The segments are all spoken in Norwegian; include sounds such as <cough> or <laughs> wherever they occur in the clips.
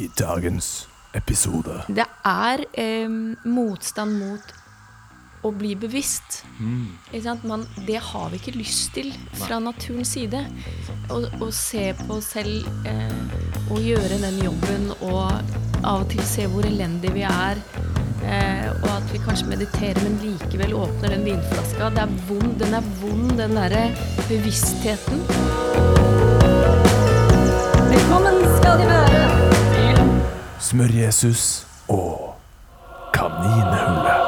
i dagens episode. Det er eh, motstand mot å bli bevisst. Ikke sant? Man, det har vi ikke lyst til fra naturens side. Å, å se på oss selv eh, og gjøre den jobben og av og til se hvor elendige vi er. Eh, og at vi kanskje mediterer, men likevel åpner den vinflaska. Det er vond, den er vond, den derre bevisstheten. Velkommen skal de være Smør-Jesus og Kaninhullet.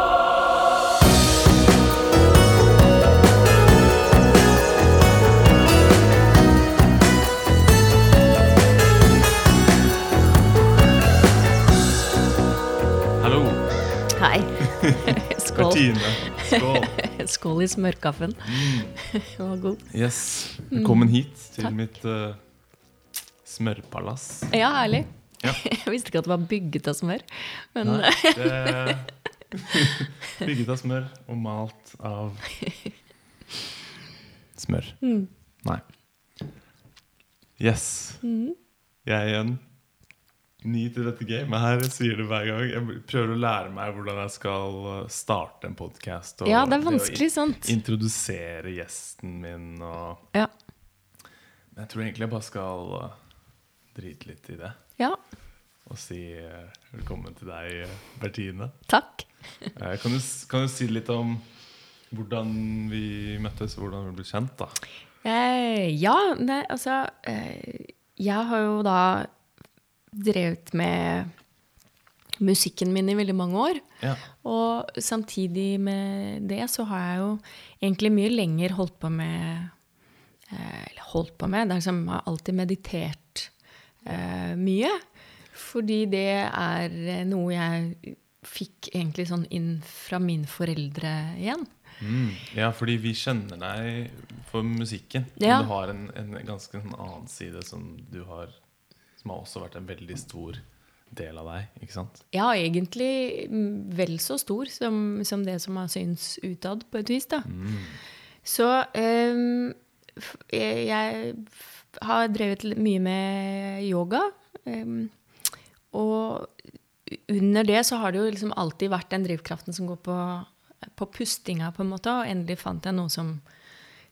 Hallo, Hei. <laughs> Skål. Skål. <laughs> Skål i smørkaffen. <laughs> Den var god. Yes, Velkommen hit til Takk. mitt uh, smørpalass. Ja, herlig. Ja. <laughs> Jeg visste ikke at det var bygget av smør. Men Nei, det <laughs> Bygget av smør og malt av smør. Mm. Nei. Yes. Jeg er igjen ny til dette gamet her. Jeg sier det hver gang. Jeg prøver å lære meg hvordan jeg skal starte en podkast. ja, det er vanskelig, sant? Introdusere gjesten min og Ja. Men jeg tror egentlig jeg bare skal drite litt i det. Ja. Og si uh, velkommen til deg, uh, Bertine. Takk. Uh, kan, du, kan du si litt om hvordan vi møttes, hvordan vi ble kjent, da? Eh, ja, det, altså eh, Jeg har jo da drevet med musikken min i veldig mange år. Ja. Og samtidig med det så har jeg jo egentlig mye lenger holdt på med eh, Eller holdt på med Det er som jeg har alltid meditert eh, mye. Fordi det er eh, noe jeg fikk egentlig sånn inn fra mine foreldre igjen. Mm. ja, fordi vi kjenner deg for musikken. Ja. Men du har en, en ganske en annen side som du har Som har også vært en veldig stor del av deg, ikke sant? Ja, egentlig mm, vel så stor som, som det som har syns utad, på et vis. da. Så um, jeg, har drevet mye med yoga. Um, og under det så har det jo liksom alltid vært den drivkraften som går på, på pustinga, på en måte. Og endelig fant jeg noe som,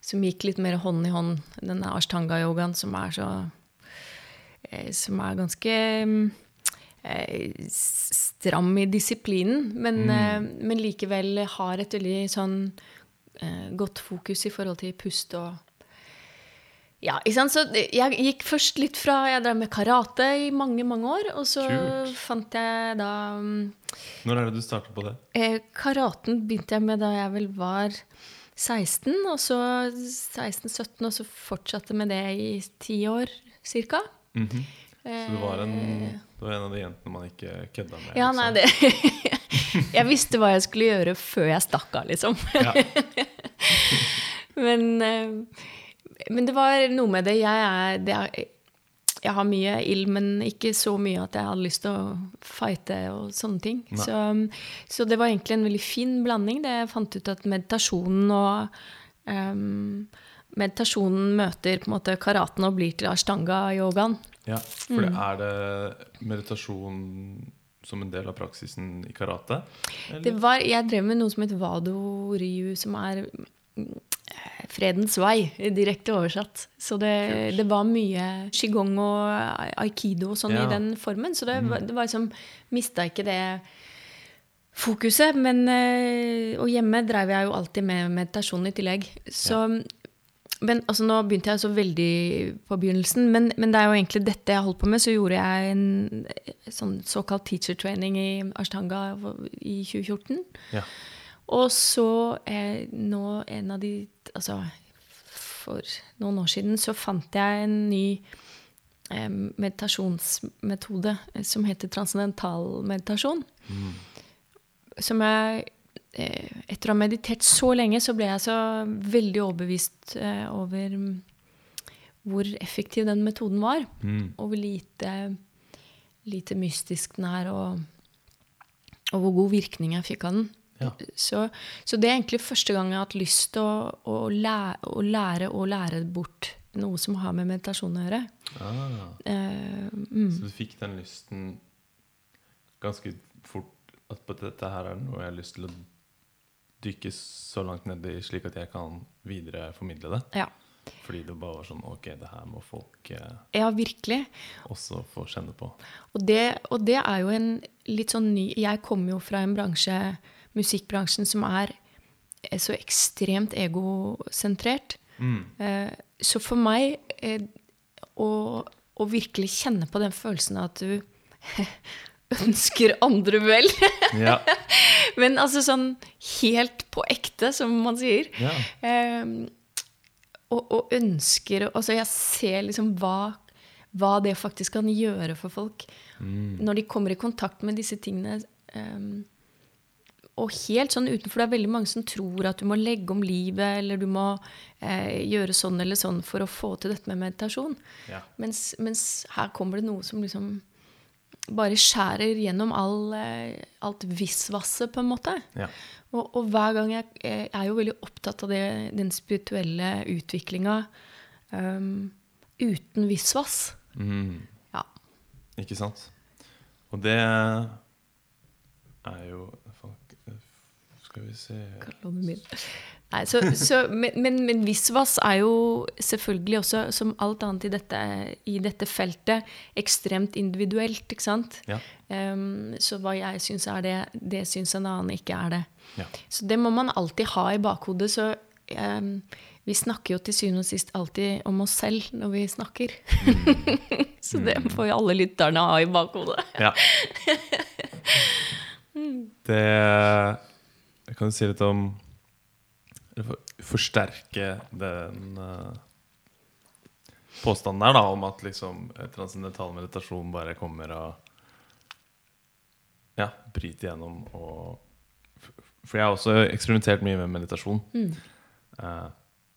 som gikk litt mer hånd i hånd. Denne ashtanga-yogaen som er så eh, Som er ganske mm, eh, stram i disiplinen, men, eh, men likevel har et veldig sånn eh, godt fokus i forhold til pust og ja, ikke sant? Så jeg gikk først litt fra Jeg drev med karate i mange, mange år. Og så Kult. fant jeg da mm, Når er det du startet på det? eh, Karaten begynte jeg med da jeg vel var 16, og så 16-17, og så fortsatte med det i ti år cirka. -hmm. Så du var, en, du var en av de jentene man ikke kødda med? Ja, liksom. nei, det <laughs> Jeg visste hva jeg skulle gjøre før jeg stakk av, liksom. Ja. <laughs> Men, eh, men det var noe med det. Jeg, er, det er, jeg har mye ild, men ikke så mye at jeg hadde lyst til å fighte og sånne ting. Så, så det var egentlig en veldig fin blanding. Det jeg fant ut at meditasjonen og um, Meditasjonen møter på en måte karaten og blir til ashtanga-yogaen. Ja, for Mm. er det meditasjon som en del av praksisen i karate? Eller? Det var, jeg drev med noe som het Wado Ryu, som er Fredens vei, direkte oversatt. Så det, det var mye qigong og aikido og sånn Ja. i den formen. Så det, var- det var liksom Mista ikke det fokuset. Men, eh, og hjemme drev jeg jo alltid med meditasjon i tillegg. Så men altså, Nå begynte jeg så veldig på begynnelsen, men, men det er jo egentlig dette jeg holdt på med. Så gjorde jeg en eh, sånn såkalt teacher training i Ashtanga i 2014. Ja. Og så eh, nå en av de Altså for noen år siden så fant jeg en ny eh, meditasjonsmetode eh, som heter transcendental meditasjon. Som jeg eh, Etter å ha meditert så lenge, så ble jeg så veldig overbevist eh, over mm, hvor effektiv den metoden var. Mm. Og hvor lite, lite mystisk den er, og, og hvor god virkning jeg fikk av den. Ja. Så, så det er egentlig første gang jeg har hatt lyst til å, å, lære, å lære å lære bort noe som har med meditasjon å gjøre. Ah, Eh, Så du fikk den lysten ganske fort at på dette her er noe jeg har lyst til å dykke så langt ned i, slik at jeg kan videre formidle det. Ja. Fordi det bare var sånn Ok, det her må folk eh, ja, virkelig. også få kjenne på. Og det, og det er jo en litt sånn ny Jeg kommer jo fra en bransje, musikkbransjen, som er eh, så ekstremt egosentrert. Mm. så for meg eh, å, å virkelig kjenne på den følelsen at du <laughs> ønsker andre vel <laughs> Ja. Men altså sånn helt på ekte, som man sier. ja. Ehm, og, og ønsker Altså, jeg ser liksom hva, hva det faktisk kan gjøre for folk når de kommer i kontakt med disse tingene. ehm, og helt sånn utenfor, det er veldig mange som tror at du må legge om livet, eller du må eh, gjøre sånn eller sånn for å få til dette med meditasjon. Ja. Mens, mens her kommer det noe som liksom bare skjærer gjennom all, eh, alt visvasset, på en måte. Ja. Og, og hver gang jeg, jeg er jo veldig opptatt av det, den spirituelle utviklinga um, uten visvas. Mm. Ja. Ikke sant? Og det er jo Skal vi se Nei, så, så, men, men, men visvas er jo selvfølgelig også, som alt annet i dette, i dette feltet, ekstremt individuelt, ikke sant? Ja. Um, så hva jeg syns er det, det syns en annen ikke er det. Ja. Så det må man alltid ha i bakhodet. Så um, vi snakker jo til syvende og sist alltid om oss selv når vi snakker. <laughs> så det får jo alle lytterne ha i bakhodet. Ja. <laughs> Det Jeg kan du si litt om for- Forsterke den uh, påstanden der, da, om at liksom eh, transcendental meditasjon bare kommer og Ja, bryter gjennom og For jeg har også eksperimentert mye med meditasjon. Eh,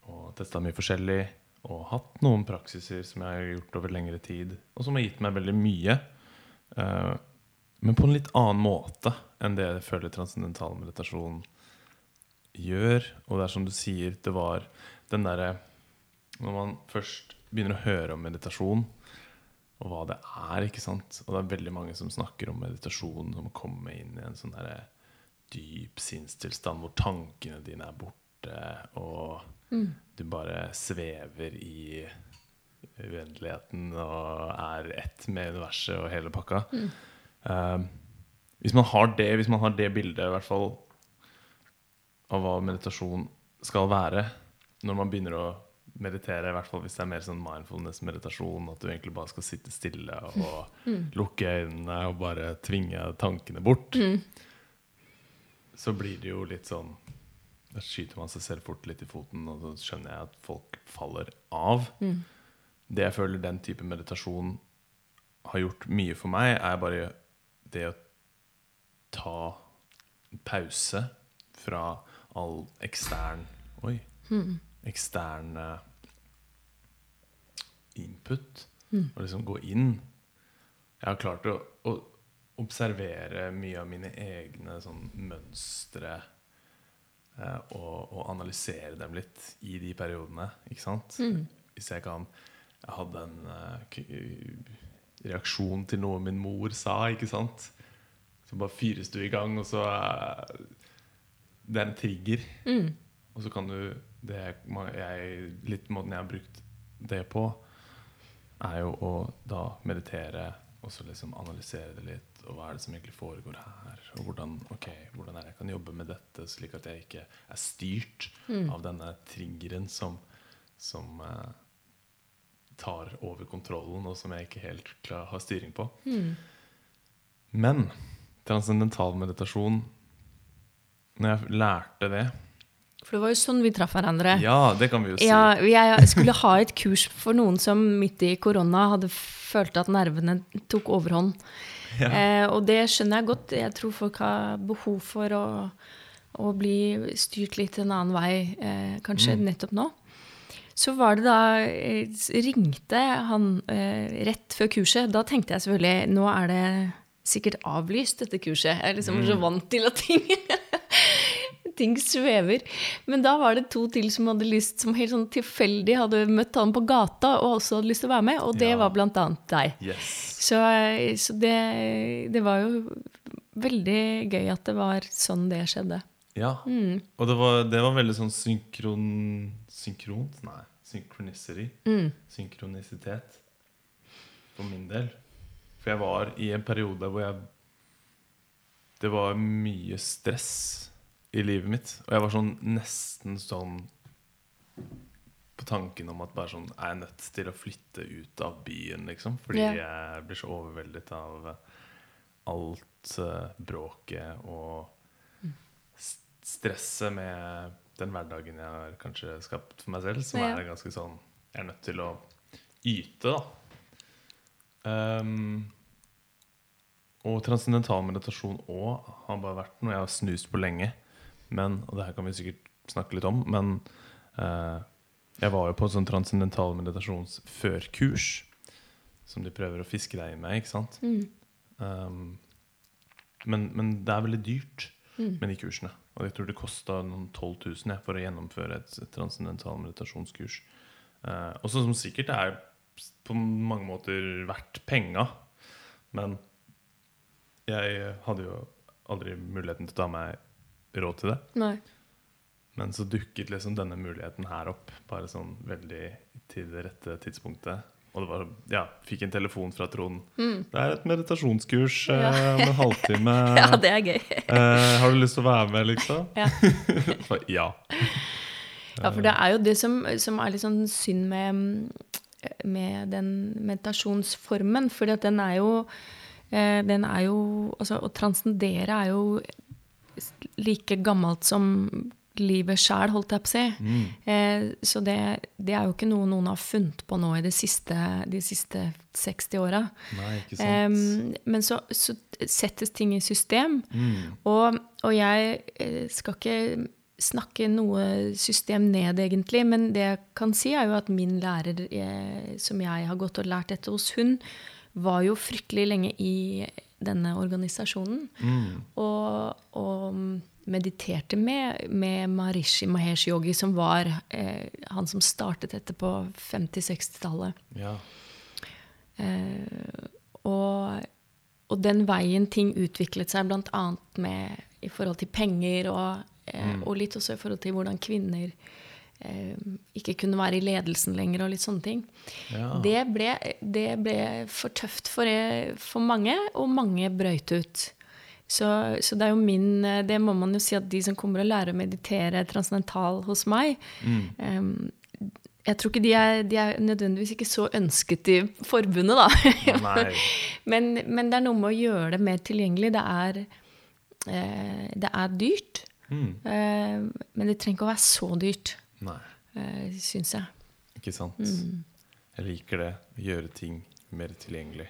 og testa mye forskjellig. Og hatt noen praksiser som jeg har gjort over lengre tid, og som har gitt meg veldig mye. Eh, men på en litt annen måte enn det jeg føler transcendental meditasjon gjør. Og det er som du sier, det var den derre Når man først begynner å høre om meditasjon, og hva det er, ikke sant Og det er veldig mange som snakker om meditasjon som komme inn i en sånn der dyp sinnstilstand hvor tankene dine er borte, og du bare svever i uendeligheten og er ett med universet og hele pakka. Eh, hvis man har det Hvis man har det bildet, i hvert fall av hva meditasjon skal være, når man begynner å meditere, i hvert fall hvis det er mer sånn mindfulness-meditasjon, at du egentlig bare skal sitte stille og lukke øynene og bare tvinge tankene bort, så blir det jo litt sånn Da skyter man seg selv fort litt i foten, og så skjønner jeg at folk faller av. Det jeg føler den type meditasjon har gjort mye for meg, er bare det å ta pause fra all ekstern Oi. Ekstern eh, input. Og liksom gå inn. Jeg har klart å, å observere mye av mine egne sånn mønstre eh, og, og analysere dem litt i de periodene. Ikke sant? Hvis jeg kan Jeg hadde en eh, reaksjon til noe min mor sa, ikke sant? Så bare fyres du i gang, og så er Det er en trigger. Og så kan du det jeg, Litt måten jeg har brukt det på, er jo å da meditere og så liksom analysere det litt. Og hva er det som egentlig foregår her? Og hvordan, okay, hvordan er det jeg kan jobbe med dette, slik at jeg ikke er styrt av denne triggeren som, som eh, tar over kontrollen, og som jeg ikke helt klar, har styring på. Men transcendental meditasjon Når jeg lærte det For det var jo sånn vi traff hverandre. Ja, det kan vi jo si. Ja, jeg skulle ha et kurs for noen som midt i korona hadde følt at nervene tok overhånd. Eh, og det skjønner jeg godt. Jeg tror folk har behov for å, å bli styrt litt en annen vei, eh, kanskje nettopp nå. Så var det da eh, Ringte han eh, rett før kurset. Da tenkte jeg selvfølgelig nå er det sikkert avlyst, dette kurset. Jeg er liksom så vant til at ting <laughs> ting svever. Men da var det to til som hadde lyst, som helt sånn tilfeldig hadde møtt han på gata og også hadde lyst til å være med, og det Ja. var blant annet deg. Yes. Så, så det, det var jo veldig gøy at det var sånn det skjedde. Ja. Mm. Og det var, det var veldig sånn synkron... Synkront? Nei. Synchronicity. Mm. Synkronisitet. For min del. For jeg var i en periode hvor jeg Det var mye stress i livet mitt. Og jeg var sånn nesten sånn på tanken om at bare sånn Er jeg nødt til å flytte ut av byen, liksom? Fordi yeah. jeg blir så overveldet av alt uh, bråket og stresset med den hverdagen jeg har kanskje skapt for meg selv, som Ja. er ganske sånn Jeg er nødt til å yte, da. Um, og transcendental meditasjon òg har bare vært noe jeg har snust på lenge. Men, og det her kan vi sikkert snakke litt om, men uh, jeg var jo på et sånn transcendental meditasjonsførkurs som de prøver å fiske deg i med, ikke sant? Mm. Um, men, men det er veldig dyrt Mm. med de kursene. Og jeg tror det kosta noen 12 000 jeg, for å gjennomføre et, et transcendental meditasjonskurs. Eh, og som sikkert er på mange måter verdt penga. Men jeg hadde jo aldri muligheten til å ta meg råd til det. Nei. Men så dukket liksom denne muligheten her opp, bare sånn veldig til det rette tidspunktet. Og det var, ja, fikk en telefon fra Trond. Mm. Det er et meditasjonskurs eh, om en halvtime. <laughs> Ja, det er gøy. Eh, har du lyst til å være med, liksom? <laughs> Ja. <laughs> for, ja. Ja, for det er jo det som, som er litt sånn synd med, med den meditasjonsformen. For den er jo eh, Den er jo Altså, å transcendere er jo like gammelt som livet sjæl, holdt jeg på å si. Mm. Eh, så det, det er jo ikke noe noen har funnet på nå i de siste, de siste 60 åra. Um, men så, så settes ting i system. Mm. Og, og jeg eh, skal ikke snakke noe system ned, egentlig, men det jeg kan si, er jo at min lærer, eh, som jeg har gått og lært dette hos hun, var jo fryktelig lenge i denne organisasjonen. Mm. Og, og mediterte med, med Maharishi Mahesh Yogi, som var eh, han som startet dette på 50-60-tallet. Ja. Eh, og, og den veien ting utviklet seg, bl.a. med i forhold til penger, og, eh, og litt også i forhold til hvordan kvinner eh, ikke kunne være i ledelsen lenger, og litt sånne ting. Ja. Det, ble, det ble for tøft for, eh, for mange, og mange brøyt ut. Så, så det er jo min eh, Det må man jo si at de som kommer og lærer å meditere transcendental hos meg eh, Jeg tror ikke de er, de er nødvendigvis ikke så ønsket i forbundet, da. <laughs> Men, men det er noe med å gjøre det mer tilgjengelig. Det er, eh, det er dyrt. Mm. Eh, men det trenger ikke å være så dyrt, Nei, eh, syns jeg. ikke sant. Mm. Jeg liker det. Gjøre ting mer tilgjengelig.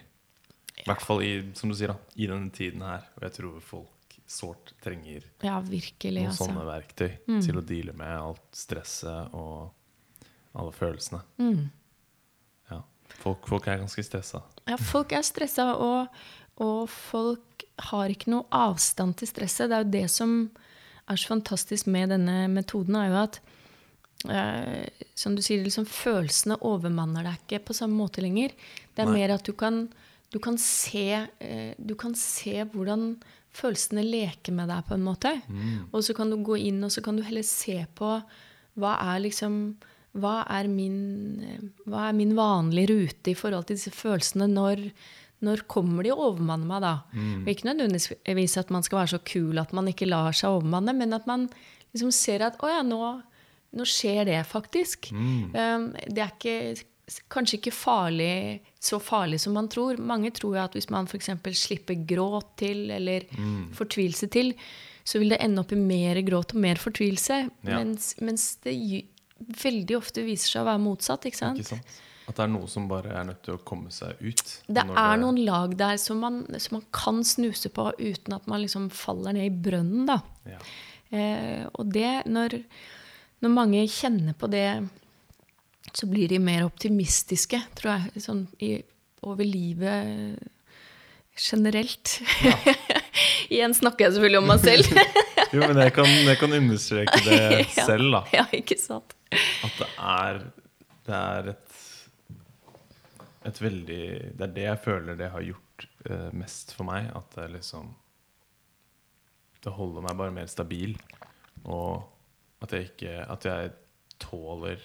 I hvert fall i, som du sier da, i denne tiden her. Og jeg tror folk sårt trenger Ja, virkelig. noen Altså. sånne verktøy til å deale med alt stresset og alle følelsene. Mm. Ja. Folk, folk er ganske stressa. Ja, folk er stressa, og, og folk har ikke noe avstand til stresset. Det er jo det som er så fantastisk med denne metoden, er jo at eh, som du sier, liksom, følelsene overmanner deg ikke på samme måte lenger. Det er Nei. mer at du kan, du kan se eh, Du kan se hvordan følelsene leker med deg, på en måte. Og så kan du gå inn og så kan du heller se på hva er liksom hva er, min, eh, hva er min vanlige rute i forhold til disse følelsene? Når, når kommer de og overmanner meg, da? Mm. ikke nødvendigvis at man skal være så kul at man ikke lar seg overmanne, men at man liksom ser at å ja, nå, nå skjer det faktisk. Um, det er ikke, kanskje ikke farlig, så farlig som man tror. Mange tror jo at hvis man f.eks. slipper gråt til, eller fortvilelse til, så vil det ende opp i mer gråt og mer fortvilelse. Ja. Mens, mens det veldig ofte viser seg å være motsatt. ikke sant? Ikke sant? At det er noe som bare er nødt til å komme seg ut. Det er er noen lag der som man, som man kan snuse på uten at man liksom faller ned i brønnen. da. ja. Eh, og det, når, når mange kjenner på det, så blir de mer optimistiske, tror jeg, sånn i, over livet generelt. <laughs> Igjen snakker jeg selvfølgelig om meg selv. <laughs> Jo, men jeg kan, jeg kan understreke det <laughs> Ja. selv, da. ja, ikke sant? At det er Det er et Et veldig Det er det jeg føler det har gjort uh, mest for meg. At det liksom Det holder meg bare mer stabil. Og at jeg ikke At jeg tåler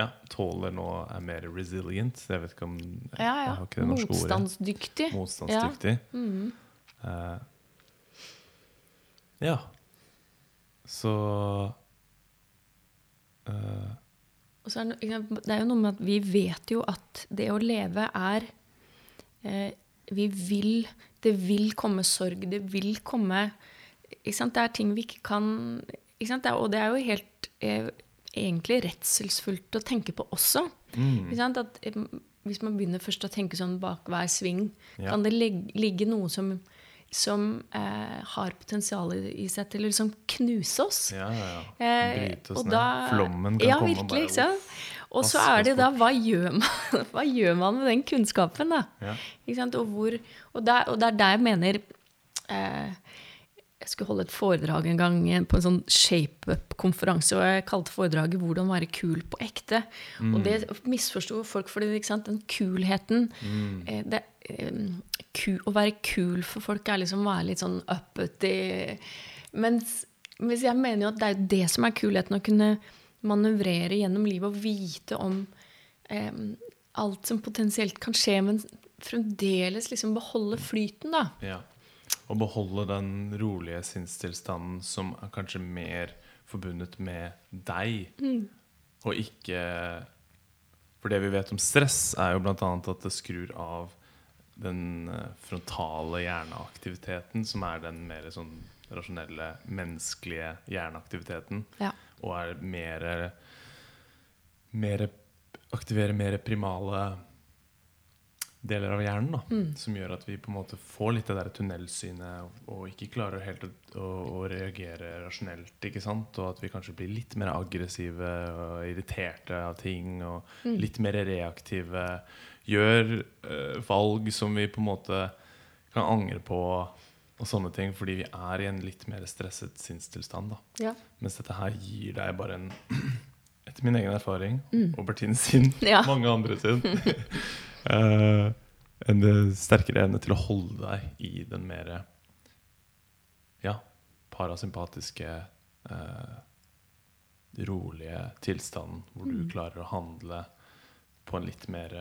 Ja, tåler nå er mer resilient. Jeg vet ikke om Ja, Jeg ja. har ikke det norske ordet. Motstandsdyktig. Motstandsdyktig. Mhm. uh, ja. Så uh, er det, det er jo noe med at vi vet jo at det å leve er uh, Vi vil Det vil komme sorg. Det vil komme? Det er ting vi ikke kan ikke Og det er jo helt egentlig redselsfullt å tenke på også. mm? At, hvis man begynner først å tenke sånn bak hver sving, Ja. kan det ligge noe som, som eh, har potensial i seg til å liksom knuse oss. Ja, ja, ja. Eh, Bryte oss og ned. da- Flommen kan ja, komme virkelig, og bare? Og så er det da hva gjør, man, <laughs> hva gjør man med den kunnskapen, da? Ja. Ikke sant? Og, hvor, og, der, og det er der jeg mener eh, Jeg skulle holde et foredrag en gang på en sånn shape-up-konferanse, og jeg kalte foredraget 'Hvordan være kul på ekte'. Og det misforsto folk, for ikke sant? den kulheten mm. det, um, ku, Å være kul for folk er liksom å være litt sånn uppety. Mens, hvis jeg mener jo at det er det som er kulheten, å kunne manøvrere gjennom livet og vite om um, alt som potensielt kan skje, men fremdeles liksom beholde flyten, da. Ja. Å beholde den rolige sinnstilstanden som er kanskje mer forbundet med deg, og ikke For det vi vet om stress, er jo bl.a. at det skrur av den eh, frontale hjerneaktiviteten, som er den mer sånn rasjonelle, menneskelige hjerneaktiviteten, Ja. og er mer mer Aktiverer mer primale deler av hjernen, da, som gjør at vi på en måte får litt det der tunnelsynet og, og ikke klarer helt å, å, å reagere rasjonelt. ikke sant? Og at vi kanskje blir litt mer aggressive og irriterte av ting. Og litt mer reaktive. Gjør øh, valg som vi på en måte kan angre på, og sånne ting, fordi vi er i en litt mer stresset sinnstilstand. da. Ja. Mens dette her gir deg bare en <clears throat> Etter min egen erfaring, og Bertine sin, Ja. <laughs> mange andre sin <laughs> eh, En eh, sterkere evne til å holde deg i den mer ja, parasympatiske, uh, rolige tilstanden, hvor du klarer å handle på en litt mer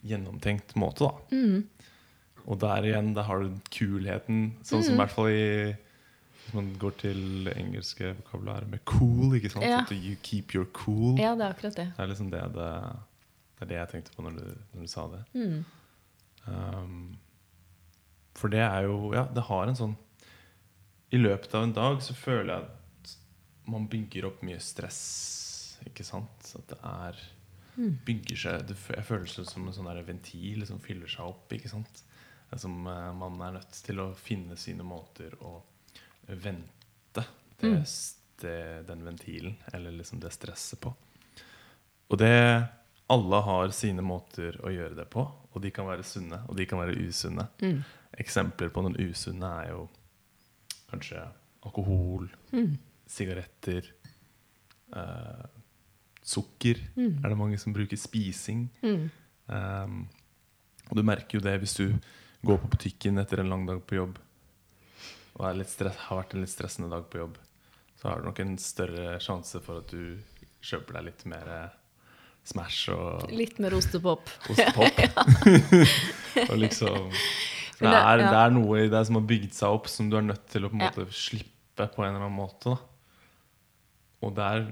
gjennomtenkt måte, da. Og der igjen, der har du kulheten, sånn som i hvert fall i Hvis man går til engelske vokabulæret med cool, ikke sant? Ja. At you keep your cool. ja, det er akkurat det. Det er liksom det det, det er det jeg tenkte på når du, når du sa det. Mm. Um, for det er jo Ja, det har en sånn I løpet av en dag så føler jeg at man bygger opp mye stress, ikke sant? At det er Bygger seg det, f- Jeg føler det som en sånn ventil som fyller seg opp, ikke sant? Som eh, man er nødt til å finne sine måter å vente det, det, den ventilen, eller liksom det stresset på. Og det Alle har sine måter å gjøre det på, og de kan være sunne, og de kan være usunne. Eksempler på noen usunne er jo kanskje alkohol, sigaretter, eh, sukker er det mange som bruker. Spising. Um, og du merker jo det hvis du går på butikken etter en lang dag på jobb og har vært en litt stressende dag på jobb, så har du nok en større sjanse for at du kjøper deg litt mer Smash og Litt mer ostepop. ostepop. <laughs> og liksom det er, det er noe i deg som har bygd seg opp, som du er nødt til å på en måte slippe på en eller annen måte. Da. Og der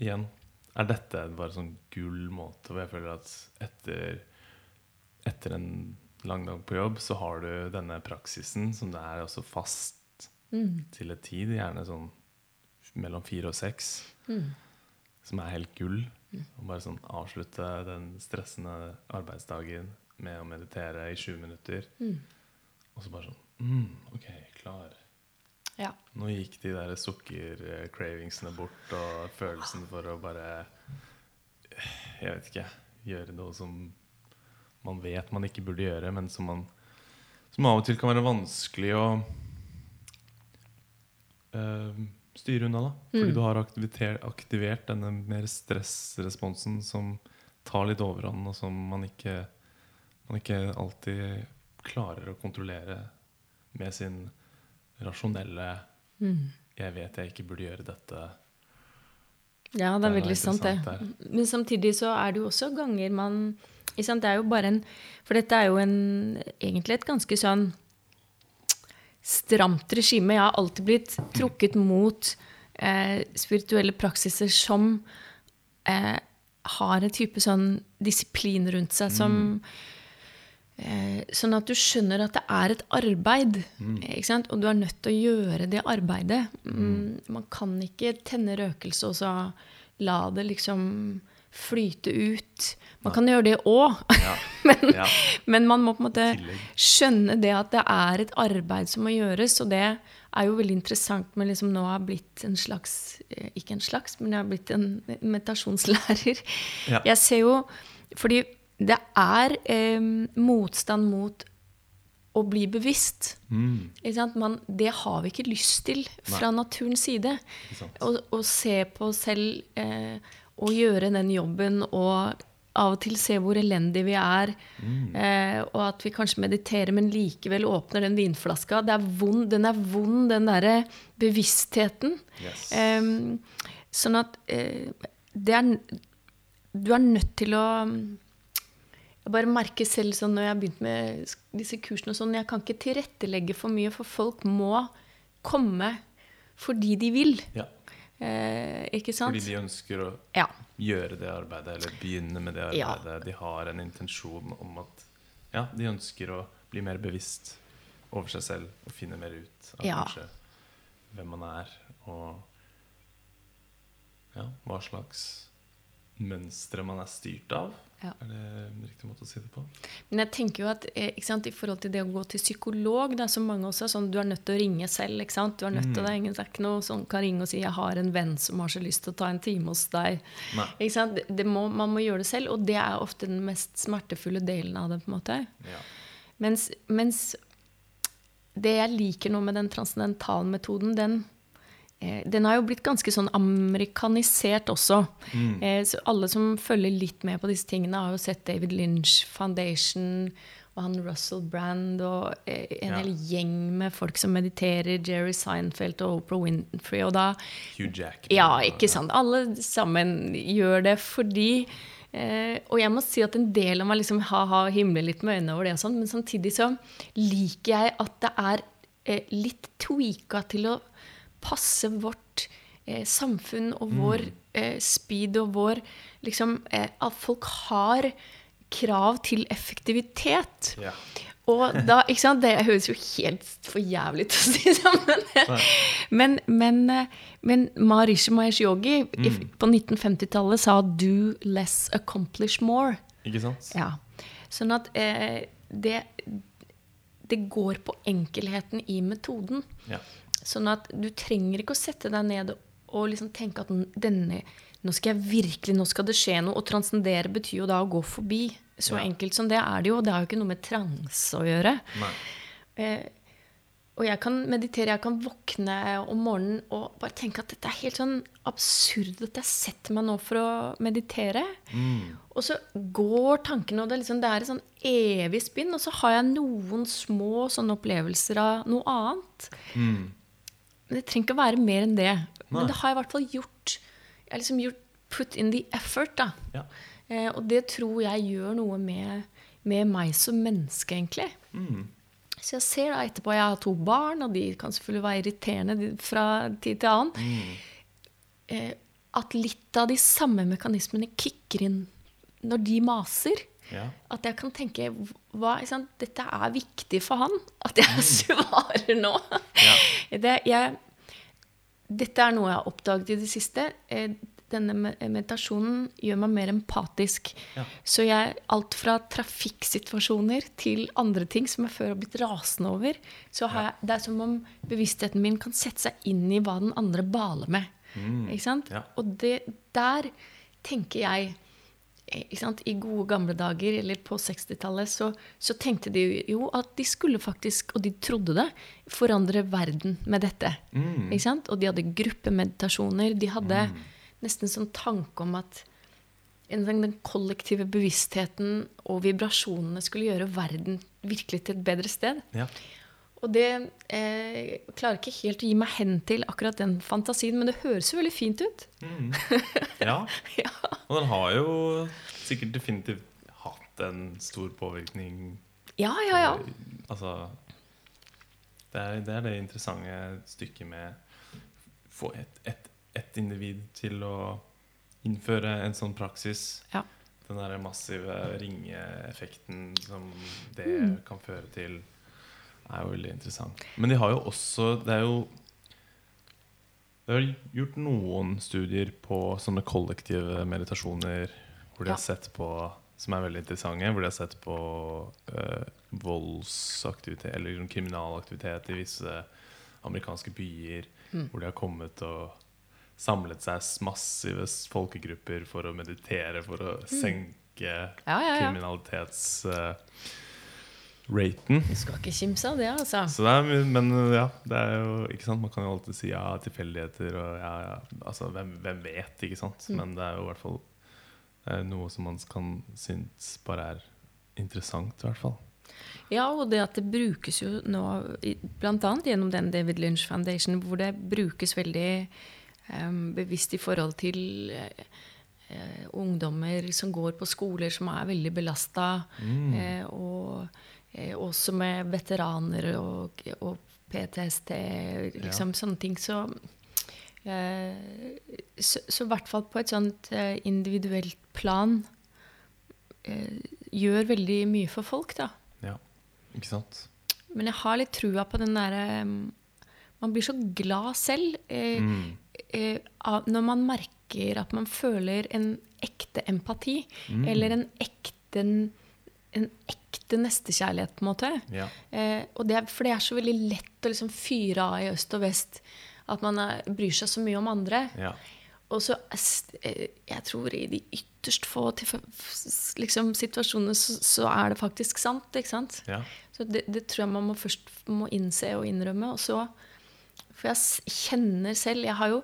igjen er dette bare sånn gull måte hvor jeg føler at etter, etter en lang dag på jobb, så har du denne praksisen som det er også fast til et tid, gjerne sånn mellom fire og seks, som er helt gull. Og bare sånn avslutte den stressende arbeidsdagen med å meditere i 20 minutter. Og så bare sånn mm, OK, klar. Ja. Nå gikk de der sukker-cravingsene bort, og følelsen for å bare Jeg vet ikke. Gjøre noe som man vet man ikke burde gjøre, men som man som av og til kan være vanskelig å eh, styre unna. da Fordi Mm. du har aktivert denne mer stressresponsen som tar litt overhånd, og som man ikke, man ikke alltid klarer å kontrollere med sin rasjonelle Mm. 'jeg vet jeg ikke burde gjøre dette'. Ja, det er Det er veldig sant, det. Der. Men samtidig så er det jo også ganger man Det er jo bare en For dette er jo en, egentlig et ganske sånn stramt regime. Jeg har alltid blitt trukket mot eh, spirituelle praksiser som eh, har en type sånn disiplin rundt seg som eh, Sånn at du skjønner at det er et arbeid, ikke sant? og du er nødt til å gjøre det arbeidet. Mm, man kan ikke tenne røkelse og så la det liksom flyte ut. Man kan gjøre det òg, Ja. <laughs> men, Ja. men man må på en måte skjønne det at det er et arbeid som må gjøres. Og det er jo veldig interessant med liksom nå har blitt en slags eh, Ikke en slags, men jeg har blitt en meditasjonslærer. Ja. Jeg ser jo Fordi det er eh, motstand mot å bli bevisst. Mm. Man, det har vi ikke lyst til fra naturens side. Å se på oss selv eh, og gjøre den jobben og av og til se hvor elendige vi er. Mm. Eh, og at vi kanskje mediterer, men likevel åpner den vinflaska. Det er vond, den er vond, den derre bevisstheten. Yes. Eh, sånn at eh, det er Du er nødt til å Jeg bare merker selv sånn når jeg har begynt med disse kursene og sånn, jeg kan ikke tilrettelegge for mye, for folk må komme fordi de vil. Ja. Eh, ikke sant? Fordi de ønsker å Ja. gjøre det arbeidet, eller begynne med det Ja. arbeidet. De har en intensjon om at ja, de ønsker å bli mer bevisst over seg selv og finne mer ut av Ja. kanskje hvem man er, og ja, hva slags mønstre man er styrt av. Ja. Er det en riktig måte å si det på? Men jeg tenker jo at eh, sant, i forhold til det å gå til psykolog, det er så mange også sånn, du er nødt til å ringe selv. ikke sant? Du er nødt til, Det ingen ikke noe sånn, kan ringe og si 'jeg har en venn som har så lyst til å ta en time hos deg'. Ikke sant? Det, det må, man må gjøre det selv, og det er ofte den mest smertefulle delen av det. på en måte. Ja. Mens, mens det jeg liker nå med den transcendentalmetoden, den, eh, den har jo blitt ganske sånn amerikanisert også. Eh, så alle som følger litt med på disse tingene, har jo sett David Lynch Foundation og han Russell Brand og eh, en Ja. hel gjeng med folk som mediterer, Jerry Seinfeld og Oprah Winfrey. Og da Hugh Jackman. ja, ikke sant. Alle sammen gjør det fordi eh, Og jeg må si at en del av meg liksom ha-ha himler litt med øynene over det, og sånn, men samtidig så liker jeg at det er eh, litt tweaka til å passe vårt eh, samfunn og vår eh, speed og vår liksom eh, At folk har krav til effektivitet. Ja. Og da, ikke sant, Det høres jo helt for jævlig ut å si sammen. Men, men, eh, men Maharishi Mahesh Yogi mm. på 1950-tallet sa 'do less, accomplish more'. Ikke sant? Ja. Sånn at eh, det, det går på enkelheten i metoden. Ja. Sånn at du trenger ikke å sette deg ned og liksom tenke at denne Nå skal jeg virkelig, nå skal det skje noe. Å transcendere betyr jo da å gå forbi. Så Ja. enkelt som det er det jo. Det har jo ikke noe med transe å gjøre. Eh, og jeg kan meditere, jeg kan våkne om morgenen og bare tenke at dette er helt sånn absurd at jeg setter meg nå for å meditere. Og så går tankene, og det er, liksom, det er et sånn evig spinn. Og så har jeg noen små sånne opplevelser av noe annet. Men det trenger ikke å være mer enn det. Nei. Men det har jeg i hvert fall gjort. Jeg har liksom gjort put in the effort, da. Ja. Eh, og det tror jeg gjør noe med, med meg som menneske, egentlig. Så jeg ser da etterpå Jeg har to barn, og de kan selvfølgelig være irriterende fra tid til annen. Eh, at litt av de samme mekanismene kicker inn når de maser. Ja. At jeg kan tenke hva, sant? Dette er viktig for han. At jeg svarer nå. <laughs> Det, jeg, dette er noe jeg har oppdaget i det siste. Eh, Denne meditasjonen gjør meg mer empatisk. Ja. Så jeg, alt fra trafikksituasjoner til andre ting som jeg før har blitt rasende over, så har jeg, det er som om bevisstheten min kan sette seg inn i hva den andre baler med. Ikke sant? Ja. Og det, der tenker jeg I gode gamle dager, eller på 60-tallet, så, så tenkte de jo at de skulle faktisk, og de trodde det, forandre verden med dette. Ikke sant? Og de hadde gruppemeditasjoner. De hadde nesten sånn tanke om at den kollektive bevisstheten og vibrasjonene skulle gjøre verden virkelig til et bedre sted. Ja. Og det eh, klarer ikke helt å gi meg hen til akkurat den fantasien, men det høres jo veldig fint ut. <laughs> ja. Ja. Og den har jo sikkert definitivt hatt en stor påvirkning. Ja, ja, ja. Altså det er, det er det interessante stykket med å få et, et, et individ til å innføre en sånn praksis. Ja. Den der massive ringeeffekten som det Mm. kan føre til, er jo veldig interessant. Men de har jo også Det er jo Det er gjort noen studier på sånne kollektive meditasjoner hvor de Ja. har sett på som er veldig interessante. Hvor de har sett på eh, voldsaktivitet eller liksom kriminalaktivitet i visse amerikanske byer. Mm. Hvor de har kommet og samlet seg massive folkegrupper for å meditere, for å senke Mm. Ja, ja, ja. Kriminalitetsraten. Du skal ikke kimse av det, altså. Så det er, men ja, det er jo ikke sant Man kan jo alltid si ja, tilfeldigheter og ja, ja. Altså, hvem, hvem vet, ikke sant? Mm. Men det er jo i hvert fall er noe som man kan synes bare er interessant, i hvert fall. Ja, og det at det brukes jo nå, bl.a. gjennom den David Lynch Foundation, hvor det brukes veldig um, bevisst i forhold til uh, eh, ungdommer som går på skoler som er veldig belasta, eh, og eh, også med veteraner og, og PTSD, liksom sånne ting. Så eh, så, i hvert fall på et sånt eh, individuelt plan eh, gjør veldig mye for folk, da. Ja, ikke sant? Men jeg har litt trua på den derre Man blir så glad selv eh, Mm. eh, når man merker at man føler en ekte empati. Eller en ekte, en ekte nestekjærlighet, på en måte. Ja. Eh, det er, for det er så veldig lett å liksom fyre av i øst og vest. At man er, bryr seg så mye om andre. ja. Og så eh, Jeg tror i de ytterst få liksom, situasjonene så, så er det faktisk sant. ikke sant? ja. Så det, det tror jeg man må først må innse og innrømme. Og så, for jeg kjenner selv Jeg har jo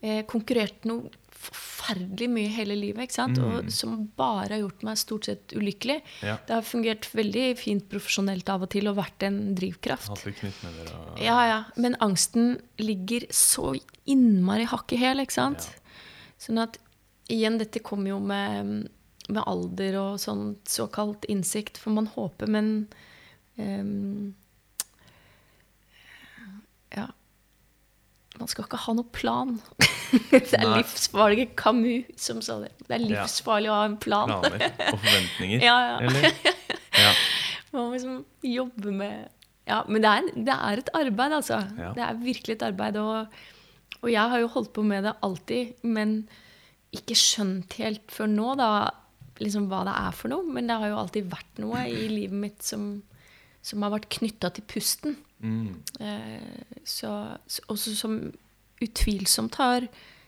eh, konkurrert noe forferdelig mye hele livet. ikke sant? Og som bare har gjort meg stort sett ulykkelig. Ja. Det har fungert veldig fint profesjonelt av og til og vært en drivkraft. Og Ja, ja. Men angsten ligger så innmari hakk i hæl, ikke sant? Sånn at igjen, dette kommer jo med, med alder og sånn såkalt innsikt, for man håper, men ehm, Ja. Man skal ikke ha noen plan. <laughs> det er Nei. livsfarlig. Camus som sa det. Det er Ja. å ha en plan. planer og forventninger. <laughs> Ja, ja. Eller? <laughs> Ja. Man må liksom jobbe med Ja, men det er, det er et arbeid, altså. Det er virkelig et arbeid. Og, og jeg har jo holdt på med det alltid, men ikke skjønt helt før nå da, liksom hva det er for noe. Men det har jo alltid vært noe i livet mitt som, som har vært knytta til pusten. Mm. Eh, så, så- også som utvilsomt har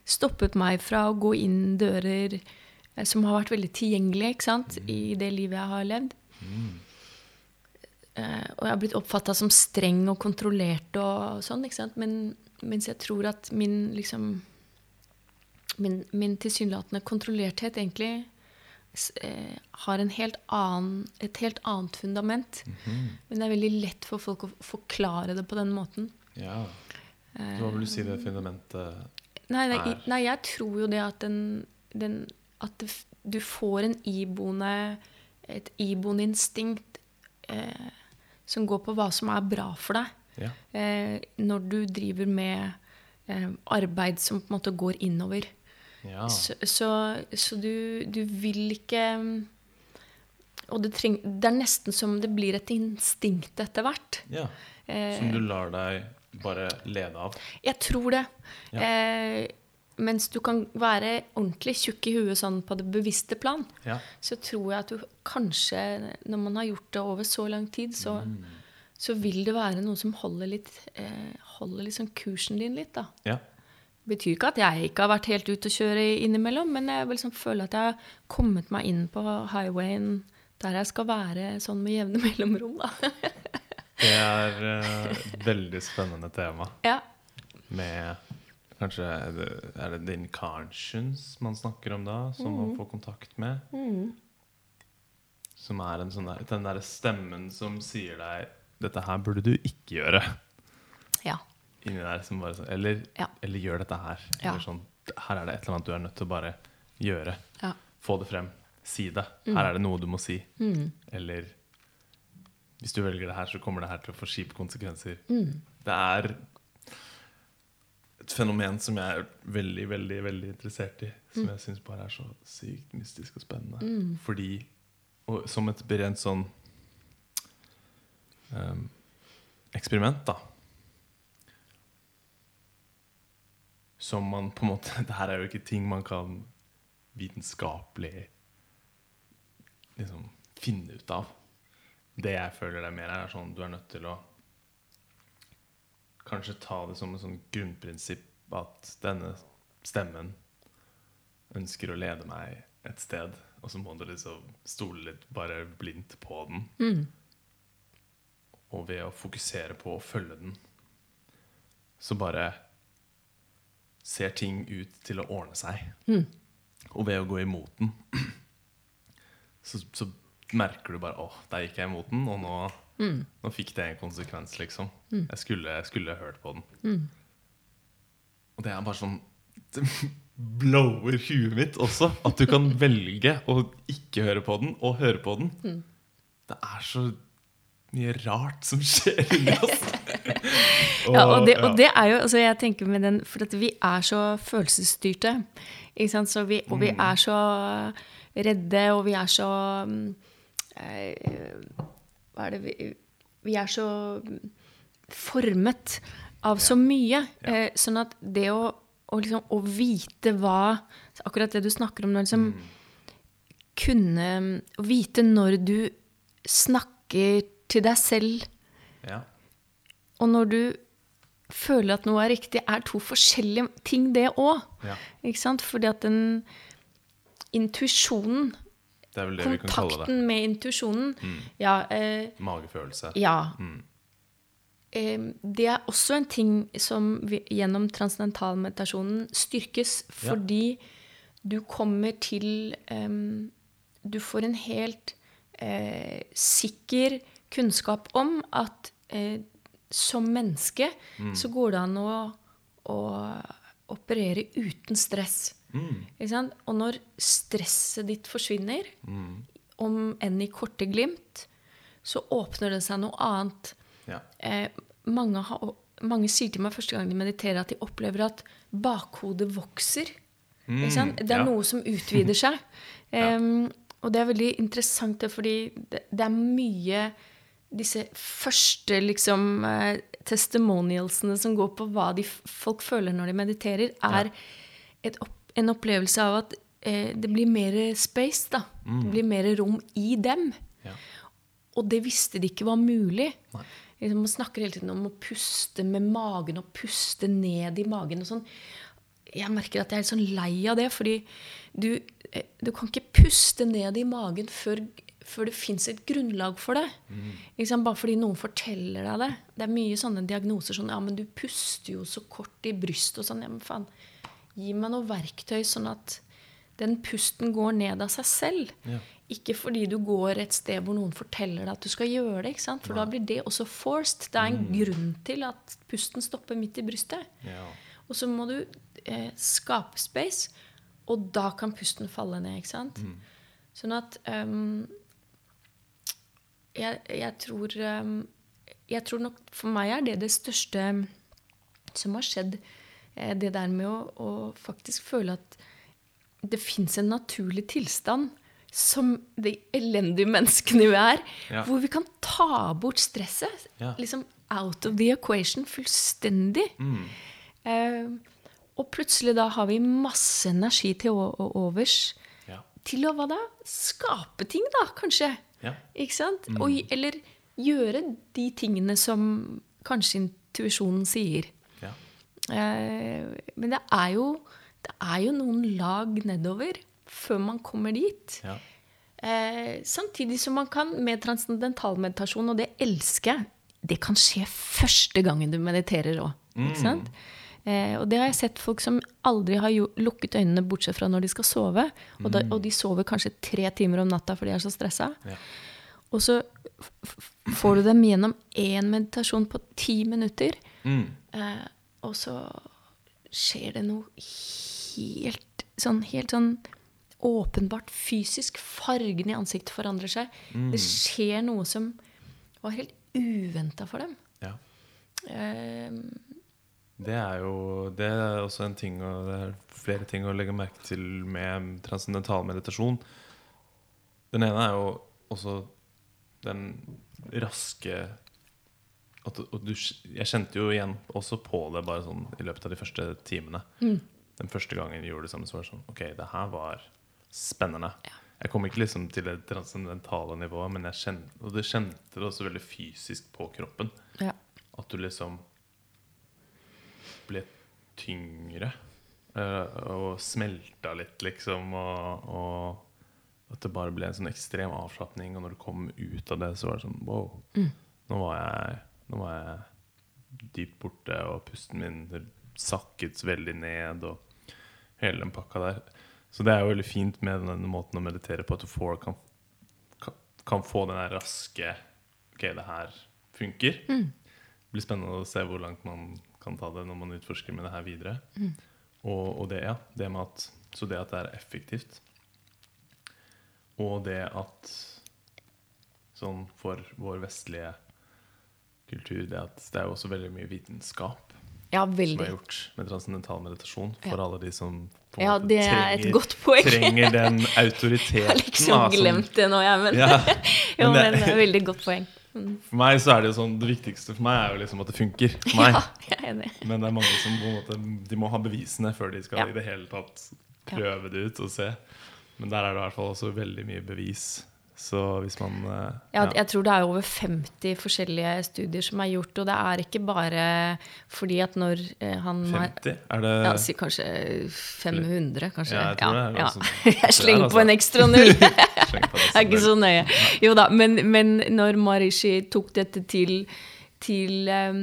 stoppet meg fra å gå inn dører eh, som har vært veldig tilgjengelige ikke sant? i det livet jeg har levd. Eh, og jeg har blitt oppfatta som streng og kontrollert og sånn, ikke sant? Men, mens jeg tror at min liksom Min, min tilsynelatende kontrollerthet egentlig har en helt annen, et helt annet fundament. Men det er veldig lett for folk å forklare det på den måten. ja. Hva vil du si det fundamentet Nei, nei, Er. nei jeg tror jo det at, den, den, at du får en iboende, et iboende instinkt eh, som går på hva som er bra for deg. Ja. Eh, når du driver med eh, arbeid som på en måte går innover. Ja. Så, så, så du, du vil ikke Og det, treng, det er nesten som det blir et instinkt etter hvert. ja. Eh, Som du lar deg bare lede av. Jeg tror det. Eh, mens du kan være ordentlig tjukk i huet sånn på det bevisste plan, Ja. så tror jeg at du kanskje, når man har gjort det over så lang tid, så, så vil det være noe som holder litt eh, Holder liksom kursen din litt, da. ja. Betyr ikke at jeg ikke har vært helt ute å kjøre innimellom, men jeg liksom føler at jeg har kommet meg inn på highwayen der jeg skal være sånn med jevne <laughs> mellomrom, da. Det er et veldig spennende tema. <laughs> ja. Med Kanskje er det, er det din conscience man snakker om da, som man får kontakt med? Som er en sånn der, den derre stemmen som sier deg 'Dette her burde du ikke gjøre'. ja. Inni der som bare sånn Eller, Ja. eller gjør dette her. Ja. Eller sånn, her er det et eller annet du er nødt til å bare gjøre. ja. Få det frem. Si det. Her er det noe du må si. Eller hvis du velger det her, så kommer det her til å få kjipe konsekvenser. Det er et fenomen som jeg er veldig, veldig veldig interessert i. Som jeg syns bare er så sykt mystisk og spennende. Fordi Og som et rent sånn um, eksperiment, da. Som man på en måte <laughs> Det her er jo ikke ting man kan vitenskapelig liksom finne ut av. Det jeg føler det er mer er sånn du er nødt til å kanskje ta det som et sånn grunnprinsipp at denne stemmen ønsker å lede meg et sted, og så må du liksom stole litt bare blindt på den. Og ved å fokusere på å følge den, så bare ser ting ut til å ordne seg. Og ved å gå imot den, <clears throat> så, så merker du bare åh, der gikk jeg imot den, og nå, nå fikk det en konsekvens, liksom. Jeg, skulle, jeg skulle hørt på den. Og det er bare sånn <laughs> Det blower huet mitt også. At du kan velge å ikke høre på den, og høre på den. Det er så mye rart som skjer i oss. <laughs> Ja, og det, og det er jo, altså jeg tenker med den, For at vi er så følelsesstyrte. Ikke sant? Så vi, og vi er så redde, og vi er så mm, eh, Hva er det vi Vi er så formet av så mye. Eh, sånn at det å, å, liksom, å vite hva Akkurat det du snakker om nå, liksom kunne Å vite når du snakker til deg selv ja. og når du føler at noe er riktig, er to forskjellige ting, det òg. Ja. Ikke sant? Fordi at den intuisjonen, kontakten med intuisjonen Ja. Eh, Magefølelse. ja. Eh, det er også en ting som vi, gjennom transdentalmeditasjonen styrkes, Ja. fordi du kommer til eh, Du får en helt eh, sikker kunnskap om at eh, som menneske så går det an å, å operere uten stress. Sant? Og når stresset ditt forsvinner, om enn i korte glimt, så åpner det seg noe annet. Ja. Eh, mange, har, mange sier til meg første gang de mediterer, at de opplever at bakhodet vokser. Sant? Det er ja. noe som utvider seg. <laughs> Em, og det er veldig interessant, fordi det, det er mye disse første liksom, eh, testimonialsene som går på hva de, folk føler når de mediterer, er et opp, en opplevelse av at eh, det blir mer space. da. Det blir mer rom i dem. Ja. Og det visste de ikke var mulig. Liksom, Man snakker hele tiden om å puste med magen og puste ned i magen. og sånn. Jeg merker at jeg er litt sånn lei av det, fordi du, eh, du kan ikke puste ned i magen før, før det fins et grunnlag for det. Mm. Bare fordi noen forteller deg det. Det er mye sånne diagnoser sånn Ja, men du puster jo så kort i brystet og sånn. Ja, men faen. Gi meg noe verktøy sånn at den pusten går ned av seg selv. Ja. Ikke fordi du går et sted hvor noen forteller deg at du skal gjøre det. ikke sant? For da blir det også forced. Det er en grunn til at pusten stopper midt i brystet. Ja. Og så må du eh, skape space, og da kan pusten falle ned. ikke sant? Sånn at ehm, jeg, jeg tror ehm, Jeg tror nok for meg er det det største som har skjedd. Eh, det der med å, å faktisk føle at det fins en naturlig tilstand som de elendige menneskene vi er, Ja. hvor vi kan ta bort stresset. Ja. Liksom out of the equation fullstendig. Eh, og plutselig da har vi masse energi til å overs Ja. til å hva da? Skape ting, da, kanskje. Ja. Ikke sant? Og, eller gjøre de tingene som kanskje intuisjonen sier. Ja. Eh, men det er, jo, det er jo noen lag nedover før man kommer dit. Ja. Eh, samtidig som man kan med transcendental meditasjon, og det elsker jeg, det kan skje første gangen du mediterer òg. Mm. Eh, og det har jeg sett folk som aldri har jo, lukket øynene, bortsett fra når de skal sove. Og, da, og de sover kanskje tre timer om natta fordi de er så stressa. Ja. Og så får du dem gjennom én meditasjon på ti minutter. Mm. Eh, og så skjer det noe helt sånn, helt sånn åpenbart fysisk. Fargen i ansiktet forandrer seg. Det skjer noe som var helt uventa for dem. ja. Eh, Det er jo det er også en ting og det er flere ting å legge merke til med transcendental meditasjon. Den ene er jo også den raske at, du- Jeg kjente jo igjen også på det bare sånn i løpet av de første timene. Den første gangen vi gjorde det sammen, så var det sånn Ok, det her var spennende. Jeg kom ikke liksom til det transcendentale nivået, men jeg kjente, og det kjente det også veldig fysisk på kroppen. ja. At du liksom ble tyngre. eh, og smelta litt, liksom. Og, og at det bare ble en sånn ekstrem avslapning. Og når du kom ut av det, så var det sånn wow. Nå, var jeg, nå var jeg dypt borte, og pusten min sakket veldig ned. Og hele den pakka der. Så det er jo veldig fint med denne måten å meditere på, at du får, kan, kan, få den der raske Ok, det her funker. Det blir spennende å se hvor langt man kan ta det når man utforsker med det her videre. Og, og det, ja, det med at, så det at det er effektivt, og det at sånn for vår vestlige kultur det, at det er jo også veldig mye vitenskap ja, som er gjort med transcendental meditasjon for Ja. alle de som Ja, det er et trenger- godt poeng. trenger den <laughs> Jeg har liksom glemt det nå, jeg, men, Ja, <laughs> jo, men det- men det er et veldig godt poeng. For meg så er det jo sånn Det viktigste for meg er jo liksom at det funker. For meg. Ja, jeg er enig. Men det er mange som på en måte De må ha bevisene før de skal Ja. i det hele tatt prøve det ut og se. Men der er det i hvert fall også veldig mye bevis. Så hvis man eh, Ja, jeg tror det er over 50 forskjellige studier som er gjort, og det er ikke bare fordi at når eh, han 50? Er det ja, si kanskje 500, kanskje. Ja, jeg tror det er ja. noe. <laughs> <laughs> Jeg slenger på en ekstra null. jeg er ikke så nøye. Jo da, men, men når Marishi tok dette til, til um,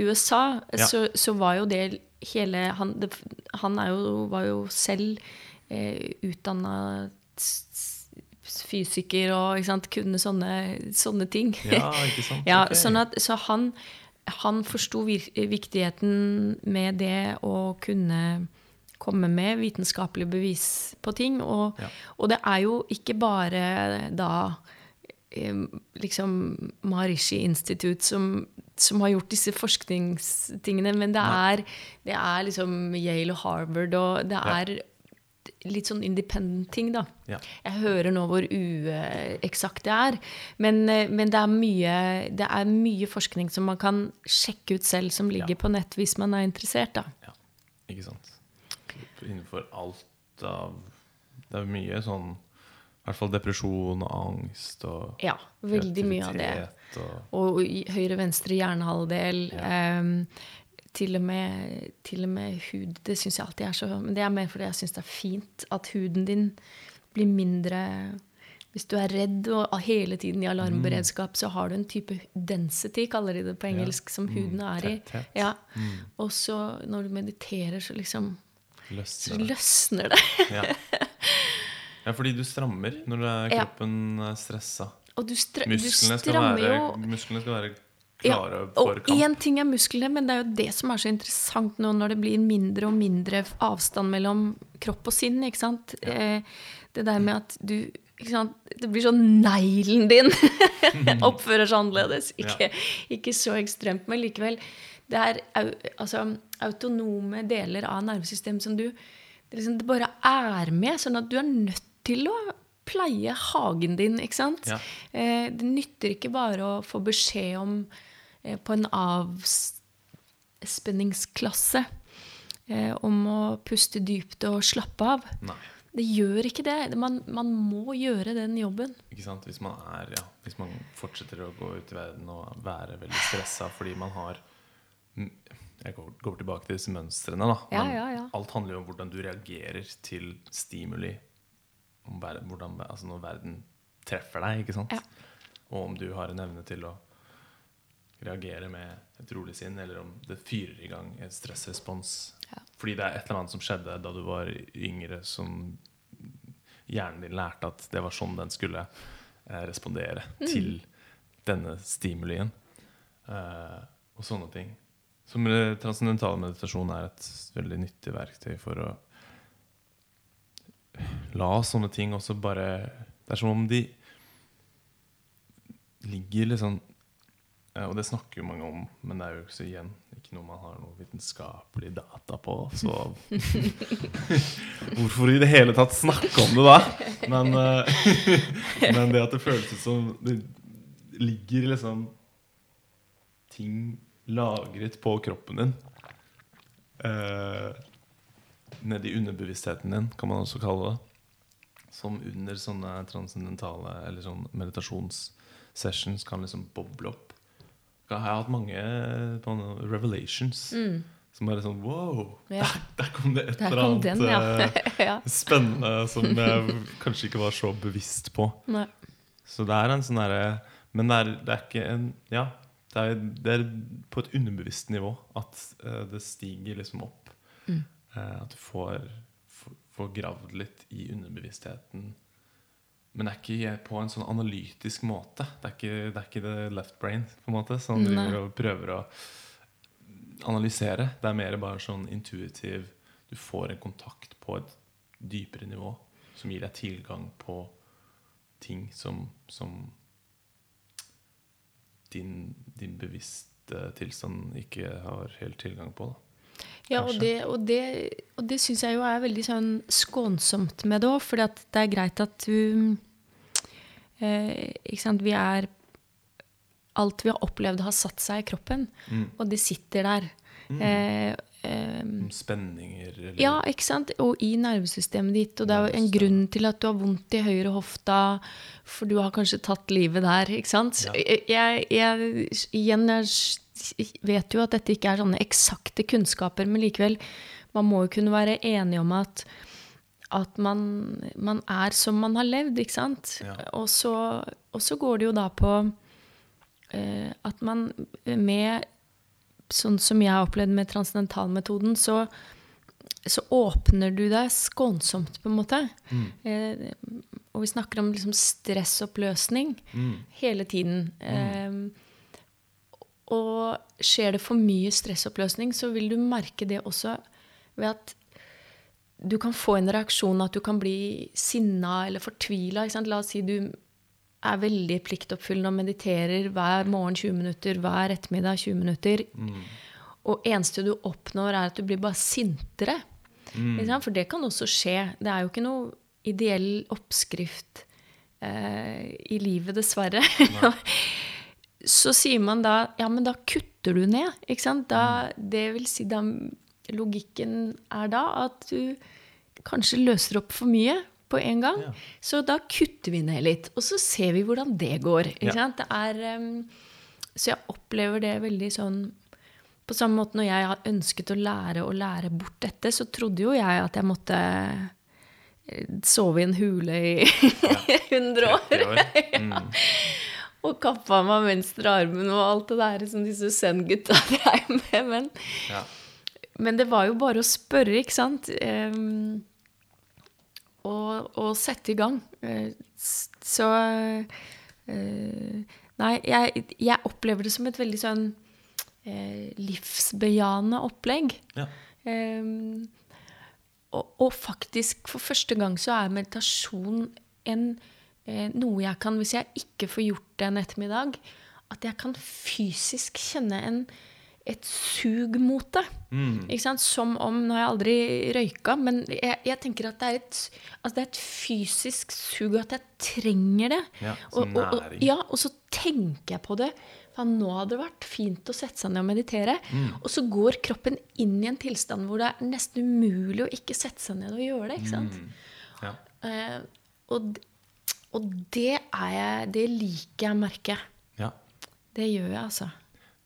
USA, Ja. så, så var jo det hele Han, det, han er jo, var jo selv eh, utdanna fysiker og sant, kunne sånne, sånne ting. Ja, ikke sant? <laughs> Ja, okay. sånn at, så han, han forsto viktigheten med det å kunne komme med vitenskapelig bevis på ting. Og, Ja. og det er jo ikke bare da liksom Maharishi Institute som, som har gjort disse forskningstingene, men det er, det er liksom Yale og Harvard, og det Ja. Litt sånn independent ting, da. Ja. Jeg hører nå hvor ueksakt det er. Men, eh, men det, er mye, det er mye forskning som man kan sjekke ut selv, som ligger Ja. på nett hvis man er interessert. da. Ja, ikke sant. Innenfor alt av Det er mye sånn I hvert fall depresjon og angst og Ja, veldig mye av det. Og, Og høyre-venstre hjernehalvdel. Ja. ehm, til, og med, til og med hud. Det syns jeg alltid er så Men det er mer fordi jeg syns det er fint at huden din blir mindre Hvis du er redd og hele tiden i alarmberedskap, så har du en type density, kaller de det på engelsk, som huden er i. tetthet. Ja. Og så når du mediterer, så liksom så løsner det. løsner det. <laughs> Ja. ja, fordi du strammer når Ja. kroppen er stressa. Og du, stra du Musklene skal, strammer være, jo musklene skal være Ja, klare og for kamp. én ting er musklene, men det er jo det som er så interessant nå når det blir mindre og mindre avstand mellom kropp og sinn. ikke sant? Ja. det der med at du? Det blir sånn neglen din <laughs> oppfører seg annerledes. Ikke, ikke så ekstremt, men likevel. Det er altså, autonome deler av nervesystemet som du det, liksom, det bare er med, sånn at du er nødt til å pleie hagen din, ikke sant? Ja. Eh, det nytter ikke bare å få beskjed om eh, på en avspenningsklasse eh, om å puste dypt og slappe av. Nei, Det gjør ikke det. Man, man må gjøre den jobben. ikke sant? Hvis man, er, ja, hvis man fortsetter å gå ut i verden og være veldig stressa fordi man har Jeg går, går tilbake til disse mønstrene. da Ja, Men ja, ja. Alt handler jo om hvordan du reagerer til stimuli. Om hvordan, altså når verden treffer deg, ikke sant? Ja. Og om du har en evne til å reagere med et rolig sinn, eller om det fyrer i gang en stressrespons. Ja. Fordi det er et eller annet som skjedde da du var yngre, som hjernen din lærte at det var sånn den skulle eh, respondere til denne stimulien. Eh, og sånne ting. Som transcendental meditasjon er et veldig nyttig verktøy for å la sånne ting også bare Det er som om de ligger liksom eh, Og det snakker jo mange om, men det er jo ikke så igjen ikke noe man har noe vitenskapelig data på. Så <laughs> hvorfor i det hele tatt snakke om det da? Men, eh, <laughs> men det at det føles ut som det ligger liksom ting lagret på kroppen din. Eh, nedi underbevisstheten din, kan man også kalle det. Som under sånne transcendentale eller sånn meditasjonssessions kan liksom boble opp. Jeg har hatt mange noen revelations som bare sånn Wow! Mm. Ja. Der, der kom det et eller annet den, ja. eh, <laughs> ja. spennende som jeg kanskje ikke var så bevisst på. Nei. Så det er en sånn derre Men det er, det er ikke en Ja, det er, det er på et underbevisst nivå at eh, det stiger liksom opp. Mm. Eh, at du får, får, får gravd litt i underbevisstheten. Men det er ikke på en sånn analytisk måte. Det er ikke det, er ikke det left brain på en måte som driver og prøver å analysere. Det er mer bare sånn intuitiv Du får en kontakt på et dypere nivå som gir deg tilgang på ting som, som din, din bevisste tilstand ikke har helt tilgang på. Da. Ja, og det, og det, og det syns jeg jo er veldig sånn skånsomt med det òg, for det er greit at du Ikke sant, vi er Alt vi har opplevd, har satt seg i kroppen, og det sitter der. Eh, eh, Spenninger eller ja, ikke sant? Og i nervesystemet ditt. Og det er jo en grunn til at du har vondt i høyre hofta, for du har kanskje tatt livet der. ikke sant? Ja. Jeg, jeg, igjen, jeg vet jo at dette ikke er sånne eksakte kunnskaper, men likevel, man må jo kunne være enig om at at man, man er som man har levd, ikke sant? Ja. Og, så, og så går det jo da på eh, at man med Sånn som jeg har opplevd med transcendentalmetoden, så, så åpner du deg skånsomt, på en måte. Eh, og vi snakker om liksom stressoppløsning hele tiden. Eh, og skjer det for mye stressoppløsning, så vil du merke det også ved at du kan få en reaksjon at du kan bli sinna eller fortvila. La oss si du er veldig pliktoppfyllende og mediterer hver morgen 20 minutter, hver ettermiddag 20 minutter. Og eneste du oppnår, er at du blir bare sintere. Sant? For det kan også skje. Det er jo ikke noe ideell oppskrift eh, i livet, dessverre. <laughs> Så sier man da ja, men da kutter du ned. Ikke sant? Da, det vil si da Logikken er da at du kanskje løser opp for mye på en gang. Ja. Så da kutter vi ned litt. Og så ser vi hvordan det går. Ja. sant? Det er, um, så jeg opplever det veldig sånn På samme måte når jeg har ønsket å lære å lære bort dette, så trodde jo jeg at jeg måtte eh, sove i en hule i 100 <laughs> år. 30 år. <laughs> Mm. Og kappa meg venstre armen og alt det der som disse Zen-gutta <laughs> dreiv med. Men, Ja. Men det var jo bare å spørre, ikke sant? Ehm, og, og sette i gang. Eh, så eh, Nei, jeg, jeg opplever det som et veldig sånn eh, livsbejaende opplegg. Ja. Ehm, og, og faktisk, for første gang så er meditasjon en, noe jeg kan, hvis jeg ikke får gjort det en ettermiddag, at jeg kan fysisk kjenne en, et sug mot det. Sant? Som om Nå har jeg aldri røyka, men jeg, jeg tenker at det er, et, altså det er et fysisk sug, at jeg trenger det. Ja, og, og, og, ja, og så tenker jeg på det. For nå hadde det vært fint å sette seg ned og meditere. Mm. Og så går kroppen inn i en tilstand hvor det er nesten umulig å ikke sette seg ned og gjøre det. ikke sant? Ja. Uh, og, og det er jeg Det liker jeg å merke. ja. Det gjør jeg, altså.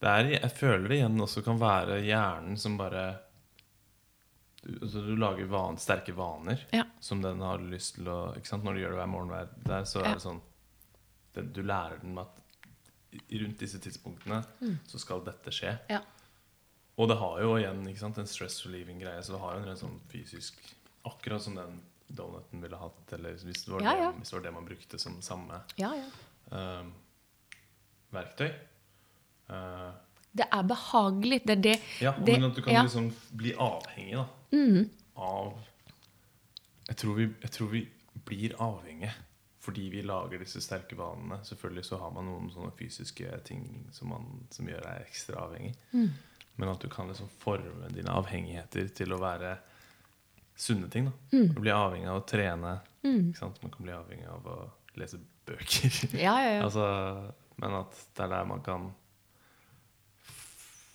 Er, Jeg føler det igjen også kan være hjernen som bare du, altså du lager van, sterke vaner Ja. som den har lyst til å? Når du gjør det hver morgen, hver der, så er det sånn det, Du lærer den at rundt disse tidspunktene så skal dette skje. Ja. Og det har jo igjen sant, en stress relieving-greie, så det har jo en sånn fysisk Akkurat som den donuten ville hatt, eller hvis det var, Ja, ja. Det, hvis det, var det man brukte som samme Ja, ja. eh, verktøy. Det er behagelig. Det er det ja, det, men at du kan ja. liksom bli avhengig da, mm. av jeg tror, vi, jeg tror vi blir avhengige fordi vi lager disse sterke vanene. Selvfølgelig så har man noen sånne fysiske ting som, man, som gjør deg ekstra avhengig. Mm. Men at du kan liksom forme dine avhengigheter til å være sunne ting. da Mm. Du blir avhengig av å trene. Sant? Man kan bli avhengig av å lese bøker. Ja, ja, ja. <laughs> altså, men at det er der man kan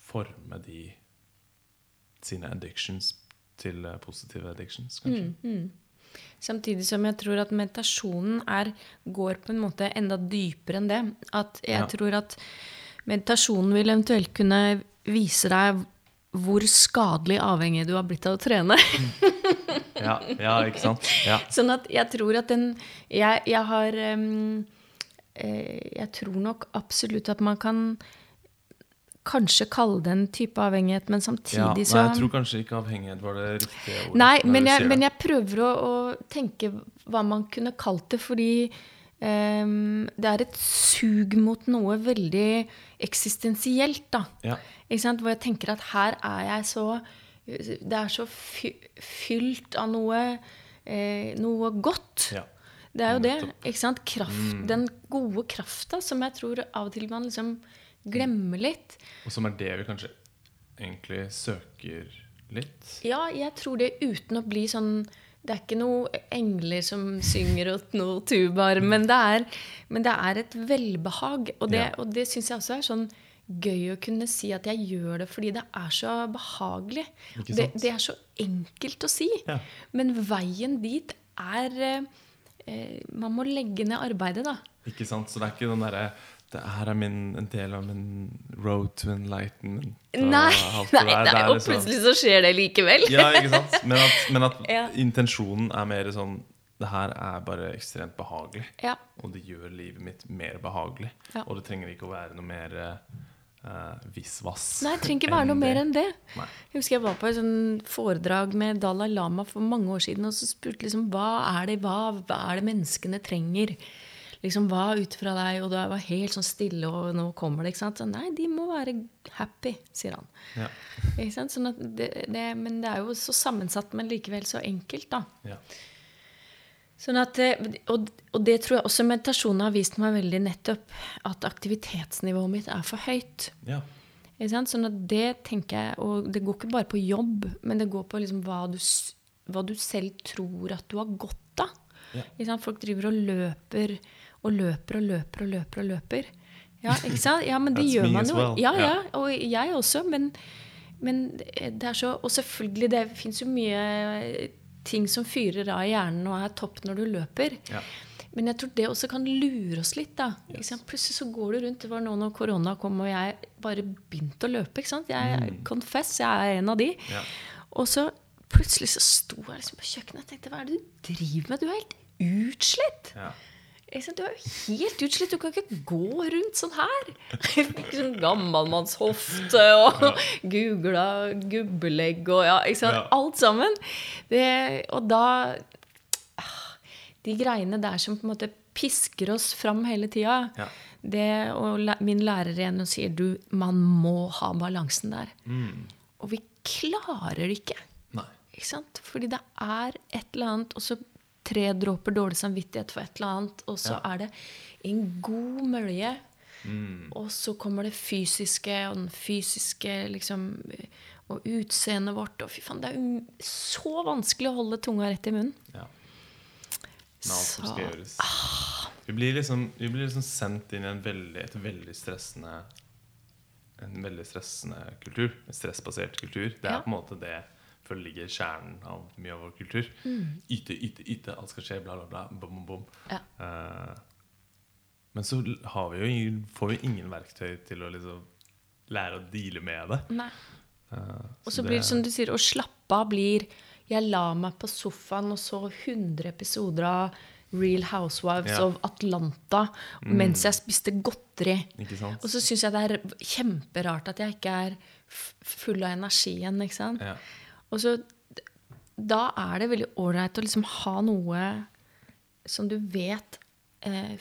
forme de sine addictions til eh, positive addictions, kanskje. Mm, Samtidig som jeg tror at meditasjonen er, går på en måte enda dypere enn det. At jeg Ja. tror at meditasjonen vil eventuelt kunne vise deg hvor skadelig avhengig du har blitt av å trene. <laughs> Ja, ja, ikke sant? Ja. Sånn at jeg tror at den Jeg, jeg har um, eh, Jeg tror nok absolutt at man kan kanskje kalle det en type avhengighet, men ja. samtidig Nei, så jeg tror kanskje ikke avhengighet var det riktige ordet. Nei, men jeg, men jeg prøver å, å tenke hva man kunne kalt det, fordi um, det er et sug mot noe veldig eksistensielt, da. Ja. Hvor jeg tenker at her er jeg så Det er så fy, fylt av noe, eh, noe godt. Ja. Det er jo det. Ikke sant? Kraft, Den gode krafta som jeg tror av og til man liksom glemmer litt. Og som er det vi kanskje egentlig søker litt. Ja, jeg tror det uten å bli sånn Det er ikke noe engler som synger og noe tubaer, men det men det er et velbehag. Og det, Ja. og det syns jeg også er sånn gøy å kunne si at jeg gjør det fordi det er så behagelig. Det, det er så enkelt å si. Ja. Men veien dit er eh, eh, Man må legge ned arbeidet, da. Ikke sant? Så det er ikke den derre det her er min, en del av min road to enlightenment. Nei, nei, nei, er og liksom- plutselig så skjer det likevel. Ja, ikke sant? Men at, men at <laughs> Ja. intensjonen er mer sånn Det her er bare ekstremt behagelig. Ja. Og det gjør livet mitt mer behagelig. Ja. Og det trenger ikke å være noe mer uh, visvass. Nei, det trenger ikke være <laughs> noe mer enn det. Nei. Jeg husker jeg var på et sånn foredrag med Dalai Lama for mange år siden, og så spurte liksom hva er det, hva, hva er det menneskene trenger? Liksom, Hva ut fra deg? Og det var helt sånn stille, og nå kommer det. ikke sant? Så, Nei, de må være happy, sier han. Ja. Ikke sant? Sånn det, det, men det er jo så sammensatt, men likevel så enkelt, da. Ja. Sånn at, eh, og, og det tror jeg også meditasjonen har vist meg veldig nettopp. At aktivitetsnivået mitt er for høyt. ja. Ikke sant? Sånn at det tenker jeg, og det går ikke bare på jobb, men det går på liksom hva, du, hva du selv tror at du har godt av. Ja. Folk driver og løper og løper og løper og løper. og løper. Ja, ikke sant? Ja, men det gjør man jo. Ja, ja, og jeg også. Men, men det er så Og selvfølgelig, det fins jo mye ting som fyrer av i hjernen og er topp når du løper. Ja. Men jeg tror det også kan lure oss litt. da. Yes. Plutselig så går du rundt. Det var nå når korona kom, og jeg bare begynte å løpe. ikke sant? Jeg confess, jeg er en av de. Ja. Og så plutselig så sto jeg liksom på kjøkkenet og tenkte hva er det du driver med? Du er helt utslitt. Ja. Du er jo helt utslitt. Du kan ikke gå rundt sånn her. Ikke sånn gammalmannshofte og googla gubbelegg og ja, ikke sant? Alt sammen. Det, og da De greiene der som på en måte pisker oss fram hele tida. Ja. Det, og min lærer igjen og sier du, man må ha balansen der. Og vi klarer det ikke. Nei. Ikke sant? Fordi det er et eller annet, og så tre dråper dårlig samvittighet for et eller annet, og så Ja. er det en god mølje. Og så kommer det fysiske, og den fysiske liksom Og utseendet vårt. Og fy faen, det er jo så vanskelig å holde tunga rett i munnen. Ja. Med alt som skal gjøres. Vi blir liksom, vi blir liksom sendt inn i en veldig, et veldig stressende En veldig stressende kultur. En stressbasert kultur. Det er Ja. på en måte det føler ligger kjernen av mye av vår kultur. Yte, yte, yte. Alt skal skje. Bla, bla, bla. Bom, bom, bom. Ja. Uh, men så har vi ingen, får vi ingen verktøy til å liksom lære å deale med det. Eh, Og så blir det som du sier, å slappe av blir Jeg la meg på sofaen og så 100 episoder av Real Housewives Ja. of Atlanta mens jeg spiste godteri. Og så syns jeg det er kjemperart at jeg ikke er full av energi igjen. ikke sant? Ja. Og så Da er det veldig ålreit å liksom ha noe som du vet eh,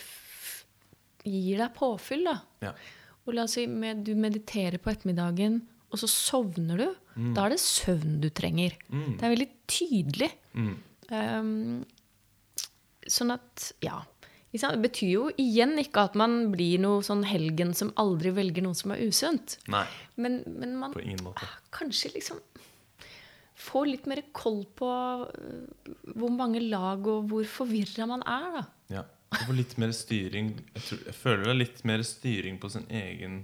gir deg påfyll, da. Ja. Og la oss si med, du mediterer på ettermiddagen, og så sovner du. Da er det søvn du trenger. Det er veldig tydelig. Um, sånn at, ja. Det betyr jo igjen ikke at man blir noe sånn helgen som aldri velger noe som er usunt. Nei, Men, men man på ingen måte. kanskje liksom får litt mer koll på øh, hvor mange lag og hvor forvirra man er, da. Ja. Og få litt mer styring jeg, tror, jeg føler det er litt mer styring på sin egen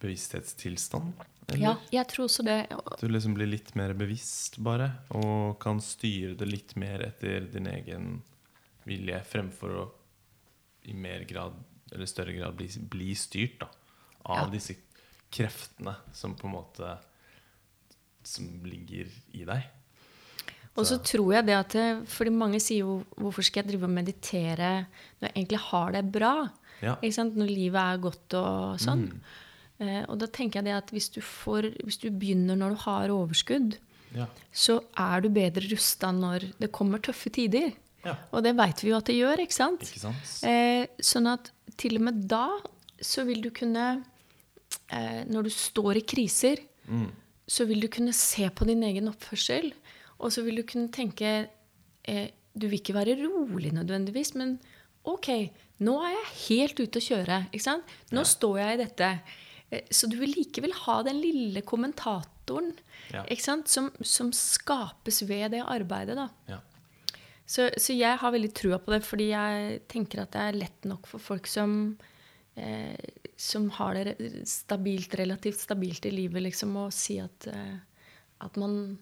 bevissthetstilstand. eller? Ja, jeg tror også det. Du liksom blir litt mer bevisst, bare. Og kan styre det litt mer etter din egen vilje, fremfor å i mer grad, eller større grad, bli, bli styrt da, av Ja. disse kreftene som på en måte Som ligger i deg. Og så tror jeg det at Fordi mange sier jo 'hvorfor skal jeg drive og meditere når jeg egentlig har det bra'? Ja. Når livet er godt og sånn. Eh, og da tenker jeg det at hvis du, får, hvis du begynner når du har overskudd, Ja. så er du bedre rusta når det kommer tøffe tider. Ja. Og det veit vi jo at det gjør, ikke sant? Ikke sant? Eh, sånn at til og med da så vil du kunne eh, Når du står i kriser, så vil du kunne se på din egen oppførsel, og så vil du kunne tenke eh, Du vil ikke være rolig nødvendigvis, men ok, nå er jeg helt ute å kjøre. ikke sant? Nå står jeg i dette. Eh, Så du vil likevel ha den lille kommentatoren Ja. ikke sant? Som, som skapes ved det arbeidet. da. Ja. Så, så jeg har veldig trua på det, fordi jeg tenker at det er lett nok for folk som eh, som har det stabilt, relativt stabilt i livet, liksom, og si at, eh, at man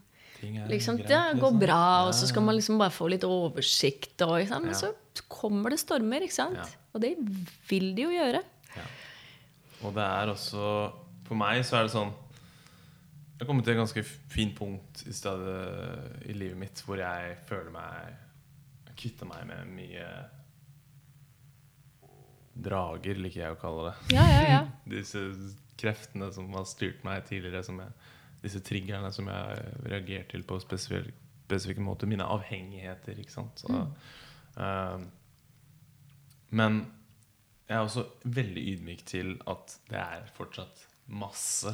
liksom, greit, Det går liksom. bra, Ja, og så skal man liksom bare få litt oversikt. Og, sant? Men Ja. så kommer det stormer, ikke sant? Ja. Og det vil de jo gjøre. Ja. Og det er også For meg så er det sånn Jeg har kommet til et ganske fint punkt i stedet i livet mitt hvor jeg føler meg Kvitter meg med mye drager, liker jeg å kalle det. Ja, ja, ja. <laughs> Disse kreftene som har styrt meg tidligere, som jeg, disse triggerne som jeg har reagert til på spesifikke, spesifikke måter. Mine avhengigheter, ikke sant. Så, eh, men jeg er også veldig ydmyk til at det er fortsatt masse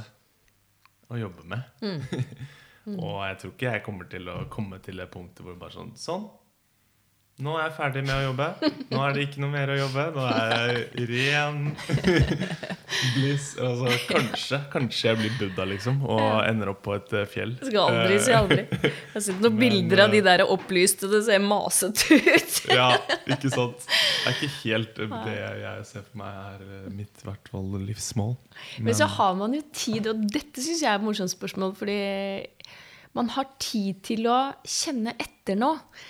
å jobbe med. <laughs> Og jeg tror ikke jeg kommer til å komme til det punktet hvor bare sånn Sånn. Nå er jeg ferdig med å jobbe. Nå er det ikke noe mer å jobbe. Nå er jeg ren <laughs> bliss. Altså, kanskje, kanskje jeg blir Buddha, liksom, og ender opp på et eh, fjell. Jeg skal aldri si aldri. <laughs> Jeg har sett noen Men, bilder av de eh, der opplyste, det ser masete ut. Ja, ikke sant? Det er ikke helt eh, det jeg ser for meg er eh, mitt hvert fall livsmål. Men så har man jo tid, og dette syns jeg er et morsomt spørsmål, fordi man har tid til å kjenne etter nå.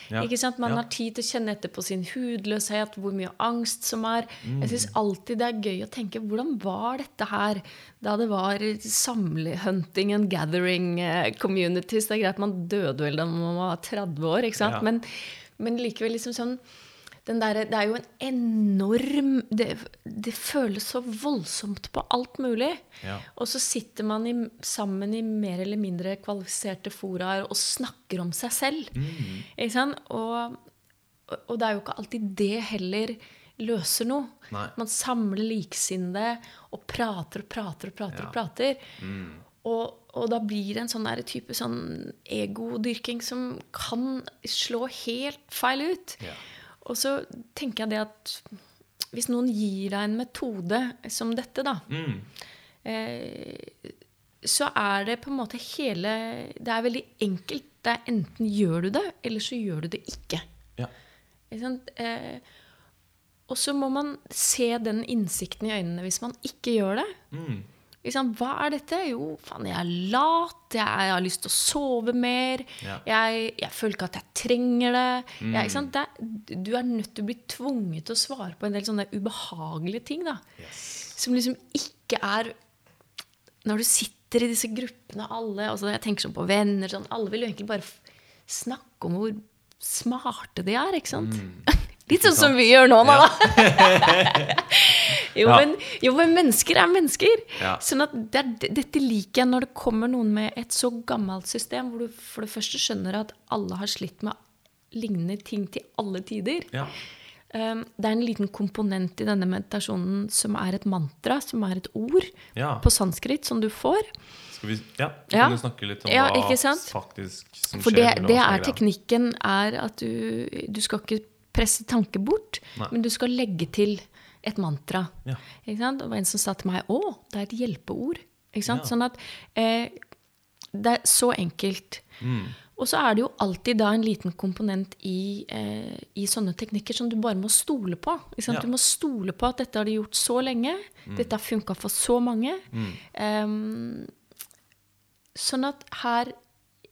Ja. Ikke sant? Man Ja. har tid til å kjenne etter på sin hudløshet, hvor mye angst som er. Mm. Jeg syns alltid det er gøy å tenke hvordan var dette her da det var samlehunting and gathering eh, communities. Det er greit man døde vel da man var 30 år, ikke sant? Ja. Men, men likevel liksom sånn der, det er jo en enorm det, det føles så voldsomt på alt mulig. Ja. Og så sitter man i, sammen i mer eller mindre kvalifiserte foraer og snakker om seg selv. Mm. Ikke sant? Og, og det er jo ikke alltid det heller løser noe. Nei. Man samler liksinnede og prater og prater og prater. Ja. Og prater. Mm. Og, og da blir det en sånn der type sånn egodyrking som kan slå helt feil ut. Ja. Og så tenker jeg det at hvis noen gir deg en metode som dette, da, Mm. eh, så er det på en måte hele Det er veldig enkelt. Det er enten gjør du det, eller så gjør du det ikke. Ja. Ikke? Eh, og så må man se den innsikten i øynene hvis man ikke gjør det. Mm. Sant? Hva er dette? Jo, faen, jeg er lat. Jeg, jeg har lyst til å sove mer. Ja. Jeg, jeg føler ikke at jeg trenger det. Jeg, Mm. ikke sant? det er, du er nødt til å bli tvunget til å svare på en del sånne ubehagelige ting. da. Yes. Som liksom ikke er Når du sitter i disse gruppene, alle altså Jeg tenker sånn på venner sånn, Alle vil jo egentlig bare snakke om hvor smarte de er, ikke sant? Litt sånn som vi gjør nå, da. <laughs> jo, Ja. men, jo, men mennesker er mennesker. Ja. Sånn at det er, dette liker jeg når det kommer noen med et så gammelt system, hvor du for det første skjønner at alle har slitt med lignende ting til alle tider. Ja. Um, det er en liten komponent i denne meditasjonen som er et mantra, som er et ord Ja. på sanskrit som du får. Skal vi Ja, Ja. kan snakke litt om Ja, hva faktisk som For skjer? det, det er teknikken er at du, du skal ikke presse tanke bort, Nei. men du skal legge til et mantra. Ja. Ikke sant? Det var en som sa til meg å, det er et hjelpeord. Ikke sant? Ja. Sånn at eh, det er så enkelt. Mm. Og så er det jo alltid da en liten komponent i, eh, i sånne teknikker som du bare må stole på. Ikke sant? Ja. Du må stole på at dette har de gjort så lenge. Dette har funka for så mange. Em, sånn at her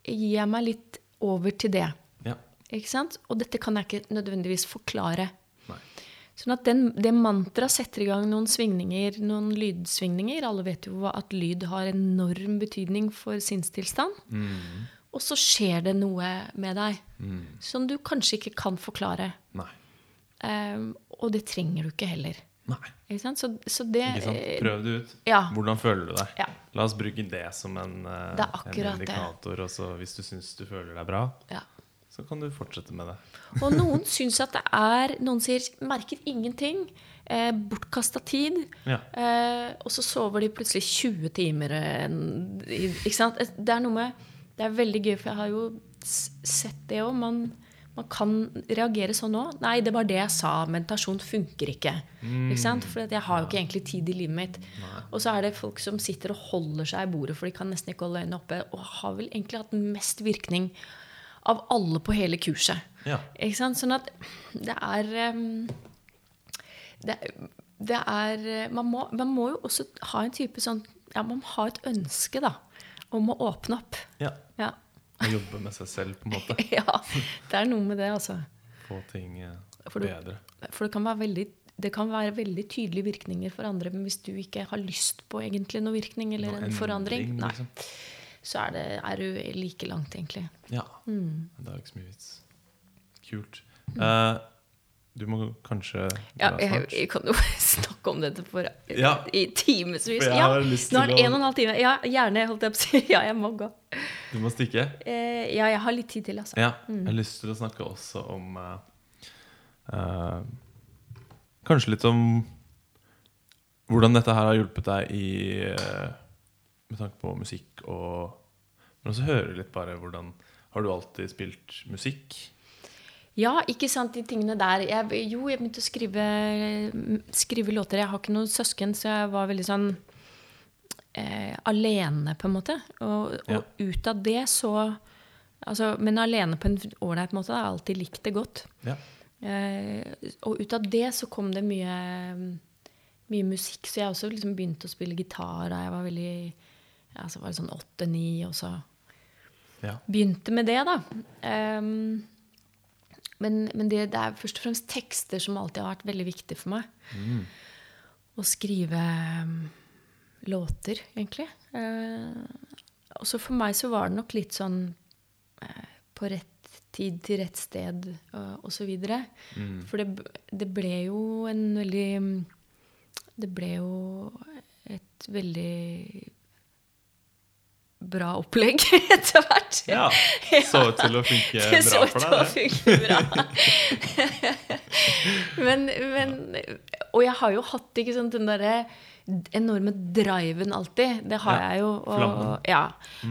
gir jeg meg litt over til det. Ikke sant? Og dette kan jeg ikke nødvendigvis forklare. Nei. Sånn at den, det mantraet setter i gang noen svingninger, noen lydsvingninger. Alle vet jo at lyd har enorm betydning for sinnstilstand. Mm. Og så skjer det noe med deg som du kanskje ikke kan forklare. Ehm, og det trenger du ikke heller. Nei. Ikke sant? Så, så det Ikke sant? Prøv det ut. Ja. Hvordan føler du deg? Ja. La oss bruke det som en, eh, Det en indikator. Og så hvis du syns du føler deg bra, ja. Så kan du fortsette med det. Og noen syns at det er Noen sier 'merker ingenting'. Eh, Bortkasta tid. Ja. Eh, og så sover de plutselig 20 timer. eh, en- Ikke sant? Det er noe med Det er veldig gøy, for jeg har jo sett det òg. Man, man kan reagere sånn òg. 'Nei, det var det jeg sa. Meditasjon funker ikke.' Ikke sant? For jeg har jo ikke egentlig tid i livet mitt. Og så er det folk som sitter og holder seg i bordet, for de kan nesten ikke holde øynene oppe. Og har vel egentlig hatt mest virkning av alle på hele kurset. Ja. Sånn at det er det, det er man må, man må jo også ha en type sånn Ja, man må ha et ønske, da, om å åpne opp. ja. Ja. Og jobbe med seg selv, på en måte. <laughs> ja. Det er noe med det, altså. Få ting eh, bedre. For det kan være veldig det kan være veldig tydelige virkninger for andre, men hvis du ikke har lyst på egentlig noe virkning eller Noe en forandring, endring, nei, liksom. Så er, det, er du like langt, egentlig. Ja. Mm. Det er ikke så mye vits. Kult. Eh, du må kanskje Ja, jeg, jeg kan jo <laughs> snakke om dette for, Ja. i timevis. Ja, nå er det en og en halv time. Ja, gjerne, holdt jeg på å si. <laughs> Ja, jeg må gå. Du må stikke? Eh, ja, jeg har litt tid til, altså. Ja. Jeg har lyst til å snakke også om uh, uh, Kanskje litt om hvordan dette her har hjulpet deg i eh, Med tanke på musikk og Men også høre litt bare hvordan Har du alltid spilt musikk? Ja, ikke sant, de tingene der. Jeg, jo, jeg begynte å skrive, skrive låter. Jeg har ikke noen søsken, så jeg var veldig sånn eh, alene, på en måte. Og, og ut av det så altså, Men alene på en ålreit måte. Jeg har alltid likt det godt. Ja. Eh, og ut av det så kom det mye, mye musikk. Så jeg også liksom begynte å spille gitar da jeg var veldig ja, så var det sånn åtte-ni, og så ja. begynte med det, da. Um, men men det, det er først og fremst tekster som alltid har vært veldig viktig for meg. Å skrive um, låter, egentlig. Uh, og så for meg så var det nok litt sånn uh, på rett tid til rett sted og, osv. videre. For det, det ble jo en veldig Det ble jo et veldig bra opplegg <laughs> etter hvert. ja. Så ut til å funke <laughs> så bra for deg, det. bra. <laughs> men, men Og jeg har jo hatt ikke sant, den derre enorme driven alltid. Det har Ja, jeg jo. Og, ja,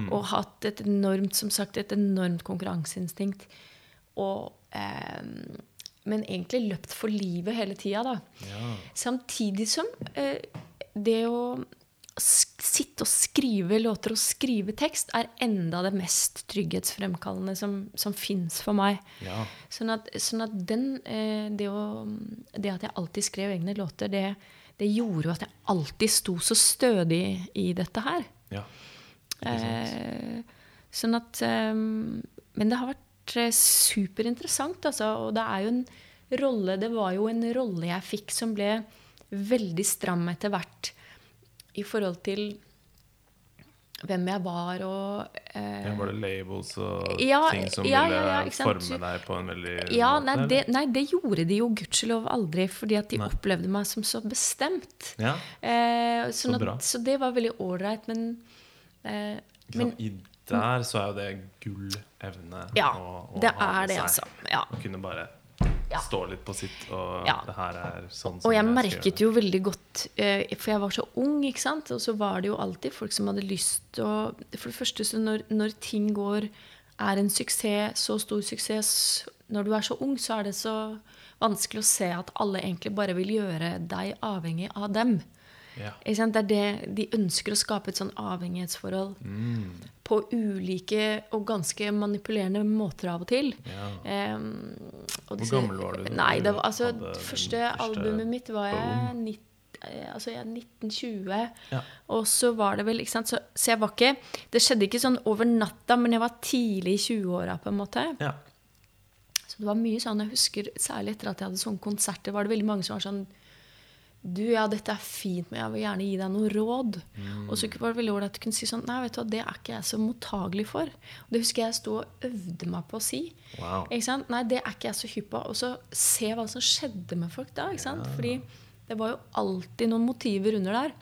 og hatt et enormt, som sagt, et enormt konkurranseinstinkt. Og eh, Men egentlig løpt for livet hele tida, da. Ja. Samtidig som eh, det å sitte og skrive låter og skrive tekst er enda det mest trygghetsfremkallende som, som fins for meg. Ja. Sånn at, sånn at den, eh, det, å, det at jeg alltid skrev egne låter, det, det gjorde jo at jeg alltid sto så stødig i dette her. ja. Eh, sånn at eh, Men det har vært eh, superinteressant, altså. Og det er jo en rolle Det var jo en rolle jeg fikk som ble veldig stram etter hvert. I forhold til hvem jeg var og eh, Ja, var det labels og Ja, ting som ja, ville ja, ja, forme deg på en veldig Ja, måte, nei det, nei, det gjorde de jo gudskjelov aldri, fordi at de Nei. opplevde meg som så bestemt. Ja, Eh, Så at, så det var veldig ålreit, men eh, Men? I der så er jo det gull evne ja, å- å det ha er med det, seg. altså. Ja. Å kunne bare Ja. står litt på sitt, og Ja. det her er sånn Og jeg jeg merket jo veldig godt eh, For jeg var så ung, ikke sant? Og så var det jo alltid folk som hadde lyst til å For det første, så når, når ting går Er en suksess, så stor suksess Når du er så ung, så er det så vanskelig å se at alle egentlig bare vil gjøre deg avhengig av dem. Ja. Det er det de ønsker å skape et sånn avhengighetsforhold på ulike og ganske manipulerende måter av og til. Ja. Um, og Hvor disse- gammel var du Nei, det var, altså, det første albumet mitt var jeg, boom? nitt, eh, altså jeg er 1920. Ja. Og så var det vel ikke sant? Så, så jeg var ikke Det skjedde ikke sånn over natta, men jeg var tidlig i 20-åra, på en måte. ja. Så det var mye sånn, jeg husker Særlig etter at jeg hadde sånne konserter, var det veldig mange som var sånn Du, ja, dette er fint, men jeg vil gjerne gi deg noe råd. Og så var det veldig ålreit å kunne si sånn Nei, vet du hva, det er ikke jeg så mottagelig for. Og det husker jeg sto og øvde meg på å si. Wow. Ikke sant? Nei, det er ikke jeg så hypp på. Og så se hva som skjedde med folk da. ikke sant? Fordi det var jo alltid noen motiver under der.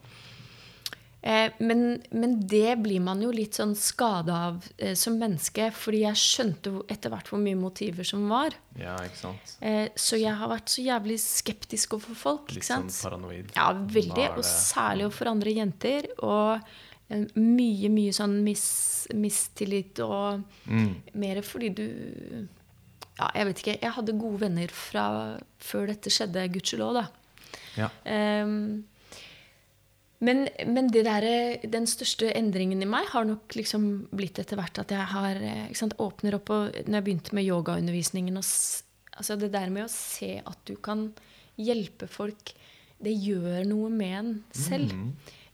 Eh, men, men det blir man jo litt sånn skada av eh, som menneske, fordi jeg skjønte etter hvert hvor mye motiver som var. ja, ikke sant? Eh, så jeg har vært så jævlig skeptisk overfor folk. Litt ikke sånn paranoid. Ja, veldig. Og særlig overfor andre jenter. Og eh, mye, mye sånn mis, mistillit og Mm. mer fordi du Ja, jeg vet ikke. Jeg hadde gode venner fra før dette skjedde, gudskjelov, da. Ja. Ehm, men, men det der, den største endringen i meg har nok liksom blitt etter hvert at jeg har eh, sant, åpner opp og Når jeg begynte med yogaundervisningen og altså Det der med å se at du kan hjelpe folk, det gjør noe med en selv.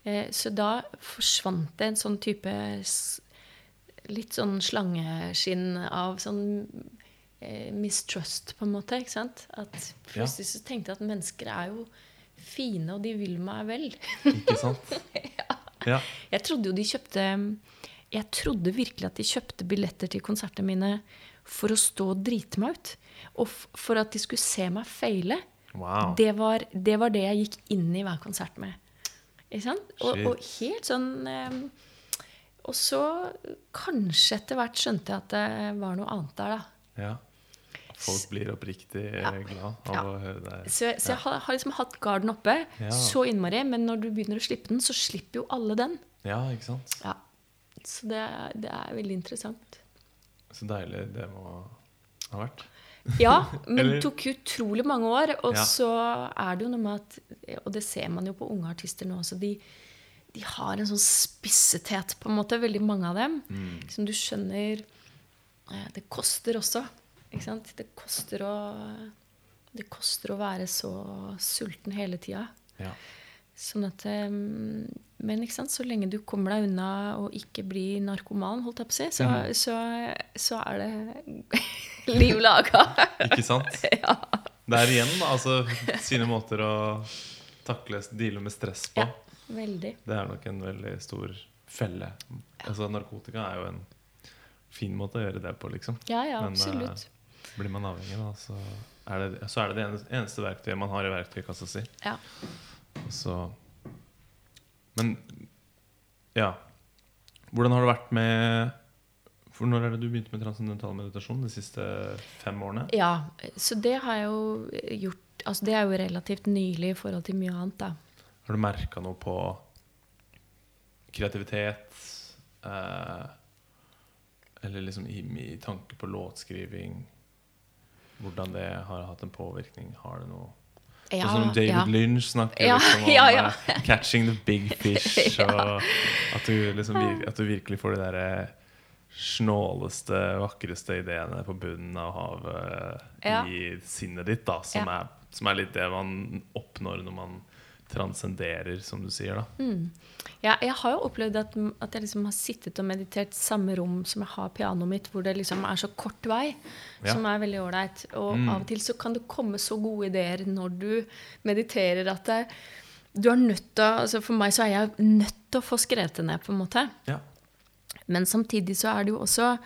Eh, så da forsvant det en sånn type Litt sånn slangeskinn av sånn eh, mistrust, på en måte. ikke sant? At plutselig så tenkte jeg at mennesker er jo fine, og de vil meg vel. Ikke sant? <laughs> ja. Jeg trodde jo de kjøpte Jeg trodde virkelig at de kjøpte billetter til konsertene mine for å stå og drite meg ut. Og for at de skulle se meg feile. Wow. Det, var, det var det jeg gikk inn i hver konsert med. Ikke sant? Og, og helt sånn eh, Og så kanskje etter hvert skjønte jeg at det var noe annet der, da. ja. Folk blir oppriktig glad av Ja. å høre det. Så, så jeg har, har liksom hatt garden oppe Ja. så innmari, men når du begynner å slippe den, så slipper jo alle den. Ja, ikke sant? Ja. Så det, det er veldig interessant. Så deilig det må ha vært. Ja, <laughs> men det tok utrolig mange år. Og Ja. så er det jo noe med at Og det ser man jo på unge artister nå også. De, de har en sånn spissethet, på en måte, veldig mange av dem. Mm. Som du skjønner eh, Det koster også. Ikke sant? Det koster å Det koster å være så sulten hele tida. Ja. Sånn at eh, Men ikke sant? så lenge du kommer deg unna og ikke blir narkoman, holdt jeg på å si, så, Mhm. så, så er det <laughs> liv laga. <laughs> Ikke sant? <laughs> Det er igjen altså, sine måter å takle, deale med stress på. Ja, veldig. Det er nok en veldig stor felle. Altså, narkotika er jo en fin måte å gjøre det på, liksom. Ja, ja, Men, absolutt. Blir man avhengig, da, så er det så er det, det eneste verktøyet man har i verktøykassa si. Ja. Så Men ja. Hvordan har det vært med For når er det du begynte med transcendental meditasjon? De siste fem årene? ja, så det har jeg jo gjort Altså det er jo relativt nylig i forhold til mye annet, da. Har du merka noe på kreativitet? Eh, eller liksom i, i tanke på låtskriving? Hvordan det har hatt en påvirkning? Har det noe Ja, Sånn som David ja. Lynch snakker Ja, liksom om <laughs> ja, ja. eh, 'catching the big <laughs> fish'. Og at du, liksom, at du virkelig får de der snåleste, vakreste ideene på bunnen av havet Ja. i sinnet ditt. Da, som, er, som er litt det man oppnår når man transcenderer, som du sier. da Mm. Ja, jeg har jo opplevd at, at jeg liksom har sittet og meditert samme rom som jeg har pianoet mitt, hvor det liksom er så kort vei, Ja. som er veldig ålreit. Og Mm. av og til så kan det komme så gode ideer når du mediterer, at det, du er nødt til altså For meg så er jeg nødt til å få skrevet det ned, på en måte. Ja. Men samtidig så er det jo også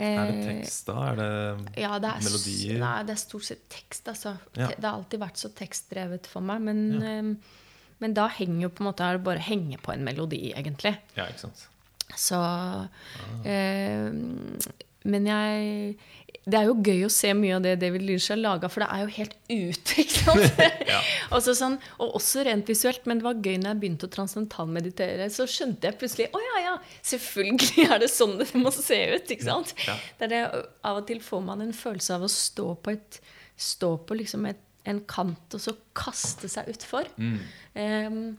Er det tekst, da? Er det Ja, det er, melodier? Nei, det er stort sett tekst, altså. Ja. Det har alltid vært så tekstdrevet for meg. Men, Ja. eh, men da henger jo på en måte er det bare henge på en melodi, egentlig. Ja, ikke sant. Så eh, Men jeg Det er jo gøy å se mye av det David Lynch har laga, for det er jo helt ute, ikke sant? Ja. Også sånn, og også rent visuelt. Men det var gøy når jeg begynte å transcendentalmeditere, så skjønte jeg plutselig Å ja, ja, selvfølgelig er det sånn det må se ut, ikke sant? Ja. Det det, av og til får man en følelse av å stå på et Stå på liksom et, en kant, og så kaste seg utfor. Em,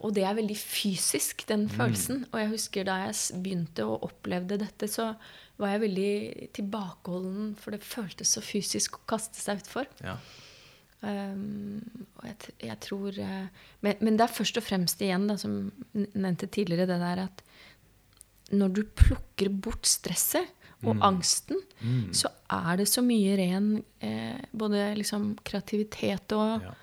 og det er veldig fysisk, den følelsen. Og jeg husker da jeg begynte å opplevde dette, så var jeg veldig tilbakeholden, for det føltes så fysisk å kaste seg utfor. Ja. Um, og jeg, jeg tror eh, men, men det er først og fremst igjen, da, som nevnte tidligere, det der at når du plukker bort stresset og angsten, så er det så mye ren eh, både liksom kreativitet og, Ja.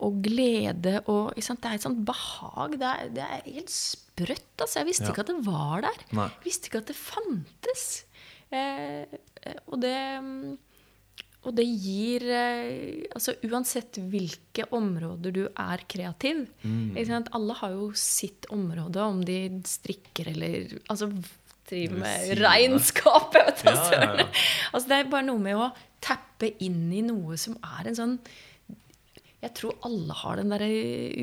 Og glede og? Det er et sånt behag. Det er, det er helt sprøtt. Altså. Jeg visste Ja. ikke at det var der. Nei. Jeg visste ikke at det fantes. Eh, og det mm, og det gir eh, Altså uansett hvilke områder du er kreativ sant? Alle har jo sitt område, om de strikker eller Altså driver med regnskap. <laughs> Jeg vet da Ja, ja, ja. Altså det er bare noe med å tappe inn i noe som er en sånn Jeg tror alle har den derre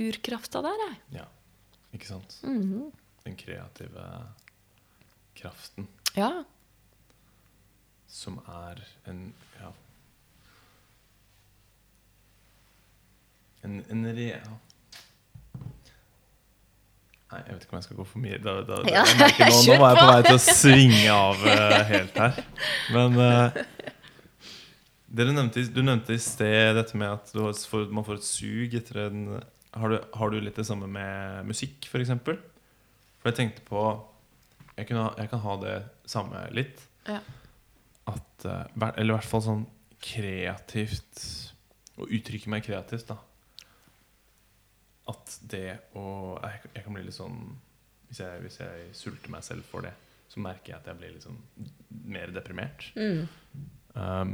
urkrafta der, jeg. ja. Ikke sant? Mhm. Den kreative kraften Ja. som er en Ja. En, en re... Ja. Nei, jeg vet ikke om jeg skal gå for mye. Da, da, Ja, jeg merker nå, <laughs> nå var jeg på vei til å svinge av uh, helt her. Men eh, dere nevnte, du nevnte i sted dette med at du har- får, man får et sug etter en Har du, har du litt det samme med musikk, f.eks.? For, eksempel? for jeg tenkte på jeg, ha- jeg kan ha det samme litt. Ja. At, eh, eller i hvert fall sånn kreativt Å uttrykke meg kreativt, da. At det å Jeg, jeg kan bli litt sånn hvis jeg, hvis jeg sulter meg selv for det, så merker jeg at jeg blir litt sånn mer deprimert. Mm. Um,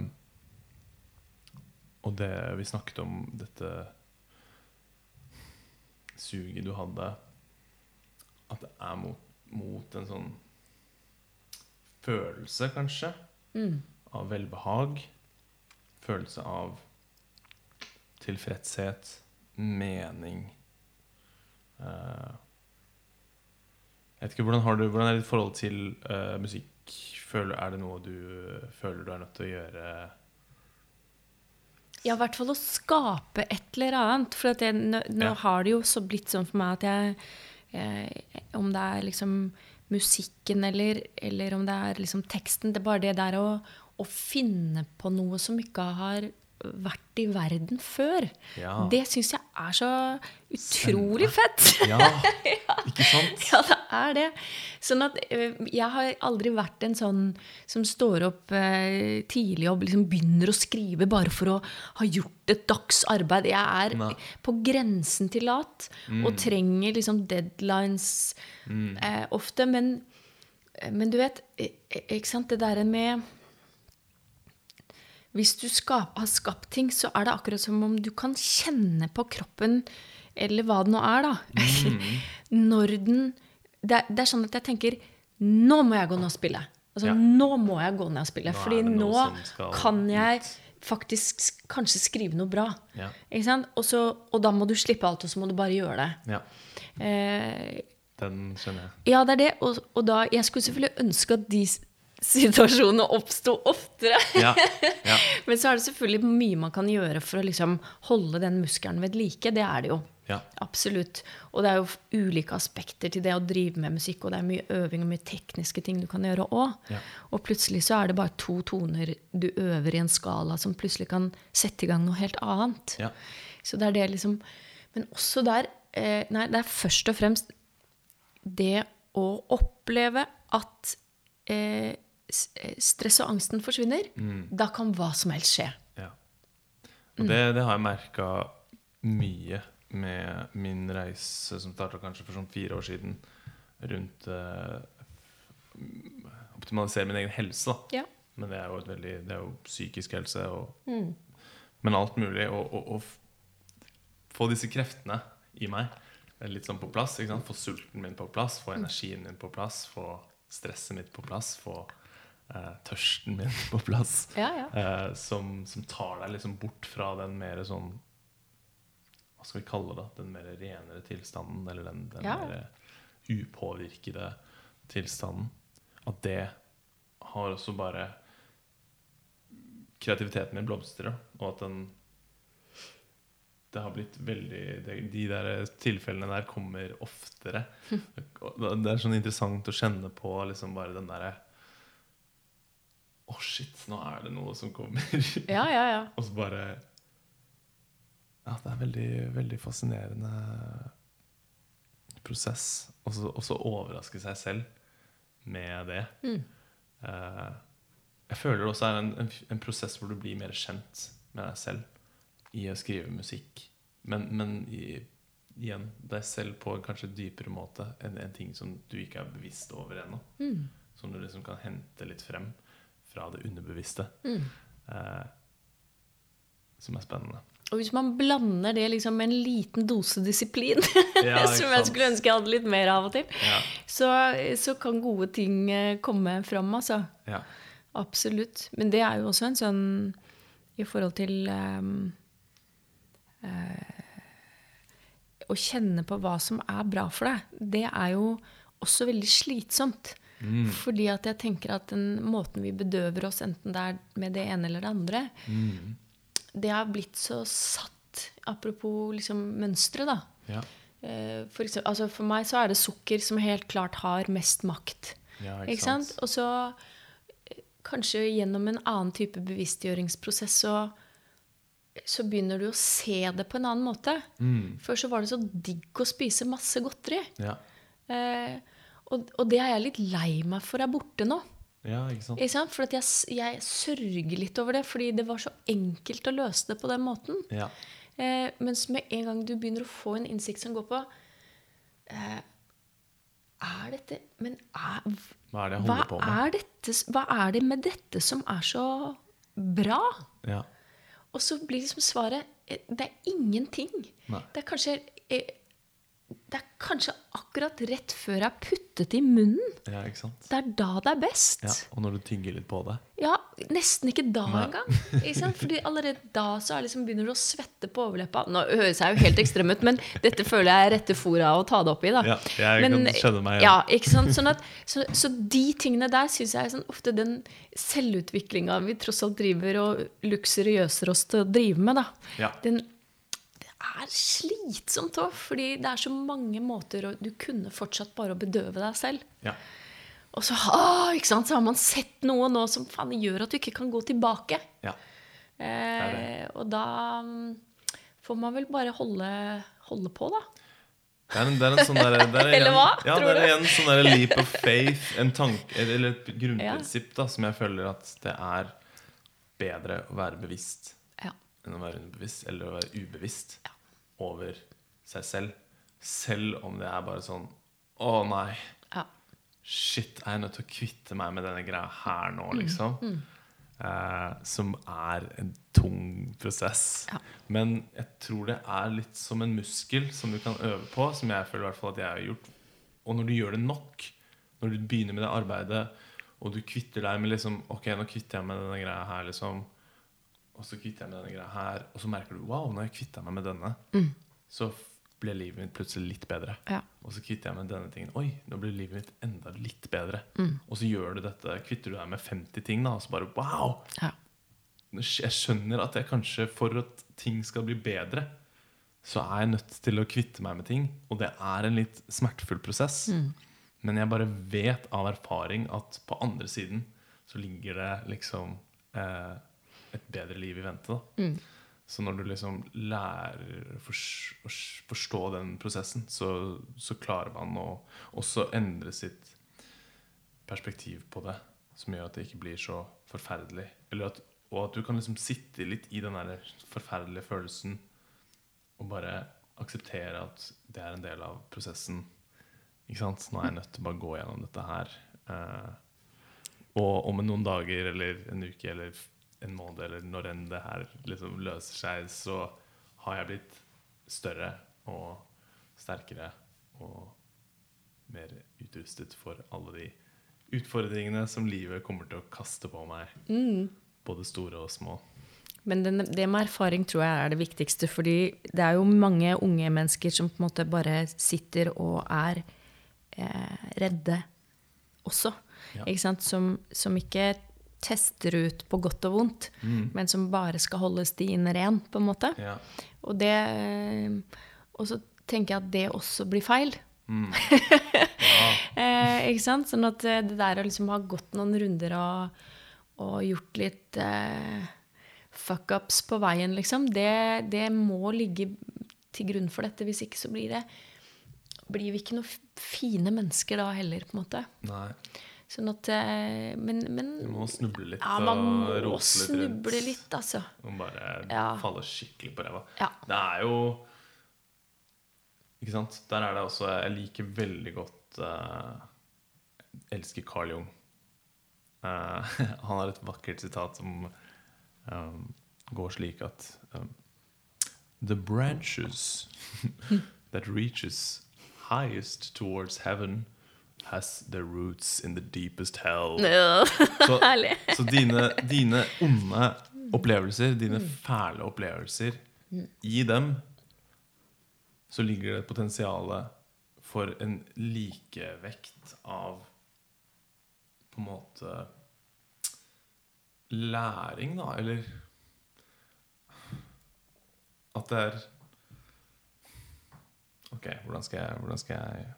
og det vi snakket om dette suget du hadde At det er mot, mot en sånn følelse, kanskje, Mm. av velbehag. Følelse av tilfredshet, mening uh, Jeg vet ikke, Hvordan, har du, hvordan er ditt forhold til uh, musikk? Føler, er det noe du føler du er nødt til å gjøre Ja, i hvert fall å skape et eller annet. For jeg, nå, nå Ja. har det jo så blitt sånn for meg at jeg jeg Om det er liksom musikken eller, eller om det er liksom teksten Det er bare det der å, å finne på noe som ikke har vært i verden før. Ja. Det syns jeg er så utrolig fett. <laughs> Ja, ikke sant? <laughs> Ja, det er det. Sånn at eh, jeg har aldri vært en sånn som står opp eh, tidlig og liksom begynner å skrive bare for å ha gjort et dags arbeid. Jeg er Nei. på grensen til lat og trenger liksom deadlines eh, ofte. Men, men du vet, eh, ikke sant, det derre med hvis du skap, har skapt ting, så er det akkurat som om du kan kjenne på kroppen, eller hva det nå er, da. <laughs> Når den det er, det er sånn at jeg tenker Nå må jeg gå ned og spille. Altså, Ja. Nå må jeg gå ned og spille. Nå fordi nå skal kan jeg faktisk kanskje skrive noe bra. Ja. Ikke sant? Og, så, og da må du slippe alt, og så må du bare gjøre det. Ja, Eh, den skjønner jeg. ja, det er det. Og, og da, jeg skulle selvfølgelig ønske at de situasjonene oppsto oftere. Ja, ja. <laughs> Men så er det selvfølgelig mye man kan gjøre for å liksom holde den muskelen ved like. Det er det jo. ja. Absolutt. Og det er jo ulike aspekter til det å drive med musikk, og det er mye øving og mye tekniske ting du kan gjøre òg. Ja. Og plutselig så er det bare to toner du øver i en skala som plutselig kan sette i gang noe helt annet. Ja. Så det er det liksom Men også der eh, Nei, det er først og fremst det å oppleve at eh, stress og angsten forsvinner. Da kan hva som helst skje. Ja. Og det, det har jeg merka mye med min reise som starta kanskje for sånn fire år siden, rundt uh, optimalisere min egen helse. Ja. Men det er veldig, det er jo psykisk helse og Mm. Men alt mulig. Og, og, og få disse kreftene i meg litt sånn på plass. Få sulten min på plass, få energien min på plass, få stresset mitt på plass, få eh, tørsten min på plass. Ja, ja. Eh, som, som tar deg liksom bort fra den mer sånn Hva skal vi kalle det? Den mer renere tilstanden, eller den, den Ja. mer upåvirkede tilstanden. At det har også bare Kreativiteten min blomstrer, og at den det har blitt veldig det, De der tilfellene der kommer oftere. <laughs> Det er sånn interessant å kjenne på liksom bare den derre Å, shit, nå er det noe som kommer. <laughs> Ja, ja, ja. Og så bare Ja, det er veldig, veldig fascinerende prosess. Og så overraske seg selv med det. Mm. Eh, jeg føler det også er en, en, en prosess hvor du blir mer kjent med deg selv i å skrive musikk. Men, men i, igjen deg selv på en kanskje dypere måte enn en ting som du ikke er bevisst over ennå. Mm. Som du liksom kan hente litt frem fra det underbevisste. Mm. Eh, som er spennende. Og hvis man blander det liksom med en liten dose disiplin, <laughs> Ja, som jeg skulle ønske jeg hadde litt mer av og til, Ja, så, så kan gode ting eh, komme fram, altså. ja. Absolutt. Men det er jo også en sånn i forhold til um, uh, Å kjenne på hva som er bra for deg, det er jo også veldig slitsomt. Mm. Fordi at jeg tenker at den måten vi bedøver oss, enten det er med det ene eller det andre, Mm. det har blitt så satt. Apropos liksom mønstre, da. Ja. Eh, For, eksempel, altså for meg så er det sukker som helt klart har mest makt. Ja, Ikke sant? Og så eh, kanskje gjennom en annen type bevisstgjøringsprosess så, så begynner du å se det på en annen måte. Mm. Før så var det så digg å spise masse godteri. Ja. Eh, og, og det er jeg litt lei meg for er borte nå. ja, ikke sant? Ikke sant? For jeg, jeg sørger litt over det, fordi det var så enkelt å løse det på den måten. Ja. Eh, mens med en gang du begynner å få en innsikt som går på eh, Er dette Men er, Hva er det hva er, dette, hva er det med dette som er så bra? Ja. Og så blir liksom svaret eh, Det er ingenting. Nei. Det er kanskje eh, Det er kanskje akkurat rett før jeg har puttet det i munnen. ja, ikke sant? Det er da det er best. Ja. Og når du tygger litt på det. Ja, nesten ikke da Nei. engang. Ikke sant? Fordi allerede da så liksom begynner du å svette på overleppa. Nå høres jeg jo helt ekstrem ut, men dette føler jeg er rette fora å ta det opp i. da. Ja, jeg kan skjønne meg Ja, Ja, ikke sant? Sånn at, så, så de tingene der syns jeg er sånn, ofte den selvutviklinga vi tross alt driver og luksuriøser oss til å drive med, da. Ja. Den, er slitsomt òg, fordi det er så mange måter og Du kunne fortsatt bare å bedøve deg selv. Ja. Og så, å, ikke sant, så har man sett noe nå som faen gjør at du ikke kan gå tilbake. ja. Eh, og da mm, får man vel bare holde, holde på, da. Det er en, det er en sånn der, det er <laughs> Eller hva, Ja, tror det er en sånn der leap of faith, en tanke, eller et <laughs> grunnprinsipp da, som jeg føler at det er bedre å være bevisst Ja. enn å være underbevisst, eller å være ubevisst over seg selv. Selv om det er bare sånn Å nei, ja. shit, jeg er nødt til å kvitte meg med denne greia her nå, Mm, Mm. Eh, som er en tung prosess. Ja. Men jeg tror det er litt som en muskel som du kan øve på, som jeg føler i hvert fall at jeg har gjort. Og når du gjør det nok, når du begynner med det arbeidet, og du kvitter deg med liksom Ok, nå kvitter jeg meg med denne greia her, liksom. Og så kvitter jeg meg med denne greia her. Og så merker du Wow, når jeg kvitta meg med denne. Så f- ble livet mitt plutselig litt bedre. Ja. Og så kvitter jeg meg med denne tingen. Oi, nå blir livet mitt enda litt bedre. Og så gjør du dette, kvitter du deg med 50 ting, da, og så bare wow! ja. Jeg skjønner at jeg kanskje, for at ting skal bli bedre, så er jeg nødt til å kvitte meg med ting. Og det er en litt smertefull prosess. Men jeg bare vet av erfaring at på andre siden så ligger det liksom eh, et bedre liv i vente. Da. Så når du liksom lærer å fors- forstå den prosessen, så, så klarer man å også endre sitt perspektiv på det, som gjør at det ikke blir så forferdelig. Eller at, og at du kan liksom sitte litt i den der forferdelige følelsen og bare akseptere at det er en del av prosessen. Ikke sant? Nå er jeg nødt til å bare gå gjennom dette her. Eh, og om noen dager eller en uke eller en måned eller når enn det her liksom løser seg, så har jeg blitt større og sterkere og mer utrustet for alle de utfordringene som livet kommer til å kaste på meg. Både store og små. Men den, det med erfaring tror jeg er det viktigste. fordi det er jo mange unge mennesker som på en måte bare sitter og er eh, redde også. Ja. Ikke sant? Som, som ikke tester ut på godt og vondt, men som bare skal holde stien ren, på en måte. Ja. Og, det, eh, og så tenker jeg at det også blir feil. <laughs> eh, ikke sant? Sånn at eh, det der å liksom ha gått noen runder og, og gjort litt eh, fuck-ups på veien, liksom, det, det må ligge til grunn for dette. Hvis ikke så blir det blir vi ikke noen fine mennesker da heller, på en måte. Nei. Sånn at eh, Men, men Du må snuble litt ja, man og må rote litt rundt. snuble litt, altså. Og bare Ja. falle skikkelig på ræva. Ja. Det er jo Ikke sant? Der er det også Jeg liker veldig godt uh, elsker Carl Jung. Uh, <laughs> han har et vakkert sitat som um, går slik at um, The branches <laughs> that reaches highest towards heaven has their roots in the deepest hell. <laughs> Så, så dine, dine onde opplevelser, dine fæle opplevelser, i dem så ligger det et potensial for en likevekt av på en måte læring, da, eller At det er Ok, hvordan skal jeg, hvordan skal jeg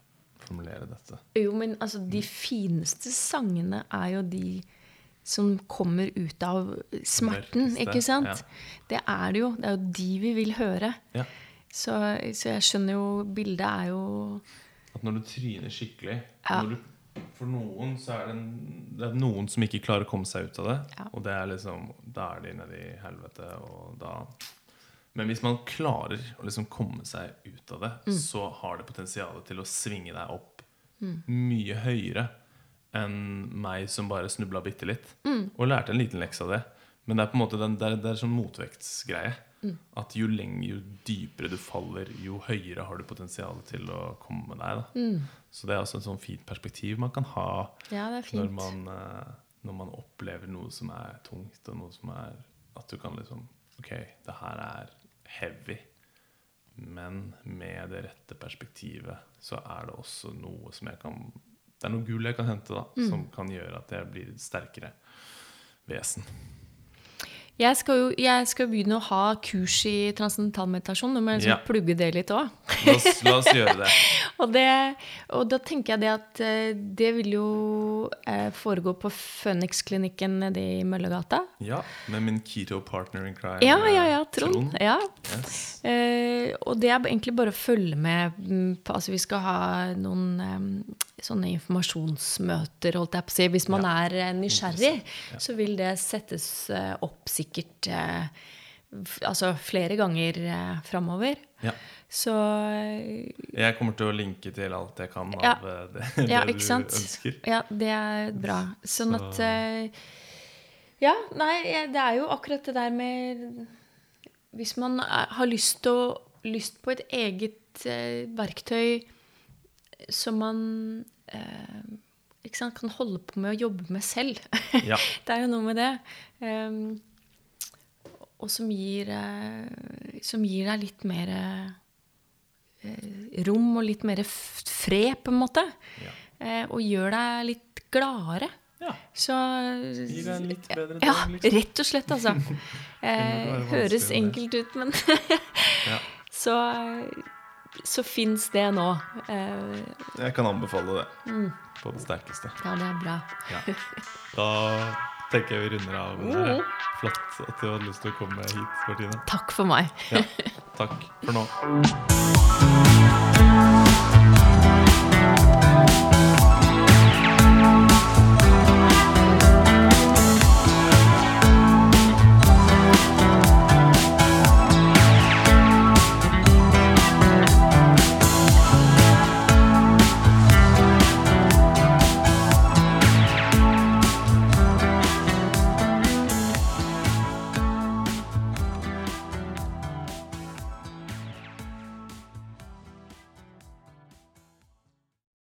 formulere dette? Jo, men altså, de fineste sangene er jo de som kommer ut av smerten, ikke sant? ja. Det er det jo. Det er jo de vi vil høre. Ja. Så, så jeg skjønner jo Bildet er jo At når du tryner skikkelig Ja. når du, For noen så er det, en, det er noen som ikke klarer å komme seg ut av det. Og det er liksom Da er de nede i helvete, og da Men hvis man klarer å liksom komme seg ut av det, Mm. så har det potensial til å svinge deg opp mye høyere enn meg som bare snubla bitte litt. Mm. Og lærte en liten lekse av det. Men det er på en måte den, det er, det er sånn motvektsgreie. Mm. At jo lenger, jo dypere du faller, jo høyere har du potensial til å komme deg. Da. Mm. Så det er også et sånn fint perspektiv man kan ha Ja, når man, eh, når man opplever noe som er tungt, og noe som er At du kan liksom Ok, det her er heavy. Men med det rette perspektivet så er det også noe som jeg kan Det er noe gull jeg kan hente, da, Mm. som kan gjøre at jeg blir et sterkere vesen. Jeg skal jo jeg skal begynne å ha kurs i transcendental meditasjon. Nå må jeg liksom Ja. plugge det litt òg. La la oss gjøre det. <laughs> Og, det, og da tenker jeg det at eh, det vil jo eh, foregå på Phoenix-klinikken nede i Møllergata. Ja, med min keto partner in crime. Ja, ja, eh, ja, Trond. Ja. Yes. Eh, og det er egentlig bare å følge med mm, Altså, vi skal ha noen eh, sånne informasjonsmøter, holdt jeg på å si. Hvis man Ja. er eh, nysgjerrig, Ja. så vil det settes eh, opp sikkert eh, Altså flere ganger eh, framover. Ja. Så Jeg kommer til å linke til alt jeg kan Ja. av det, det, Ja, ikke du sant? ønsker. Ja, det er bra. Sånn Så- at Ja, nei, det er jo akkurat det der med Hvis man har lyst, å, lyst på et eget verktøy som man eh, sant, kan holde på med å jobbe med selv <laughs> Ja. Det er jo noe med det. Um, og som gir, eh, som gir deg litt mer eh, rom og litt mer fred, på en måte. Ja. Eh, og gjør deg litt gladere. ja. Så Gir deg en litt bedre Ja, dag, liksom. rett og slett, altså. <laughs> Eh, høres enkelt ut, men Ja. <laughs> så, så fins det nå. Eh, Jeg kan anbefale det Mm. på det sterkeste. ja, det er bra. Ja. Da tenker jeg vi runder av. Mm. Flott at du hadde lyst til å komme hit, Martine. Takk for meg. Ja. Takk for nå.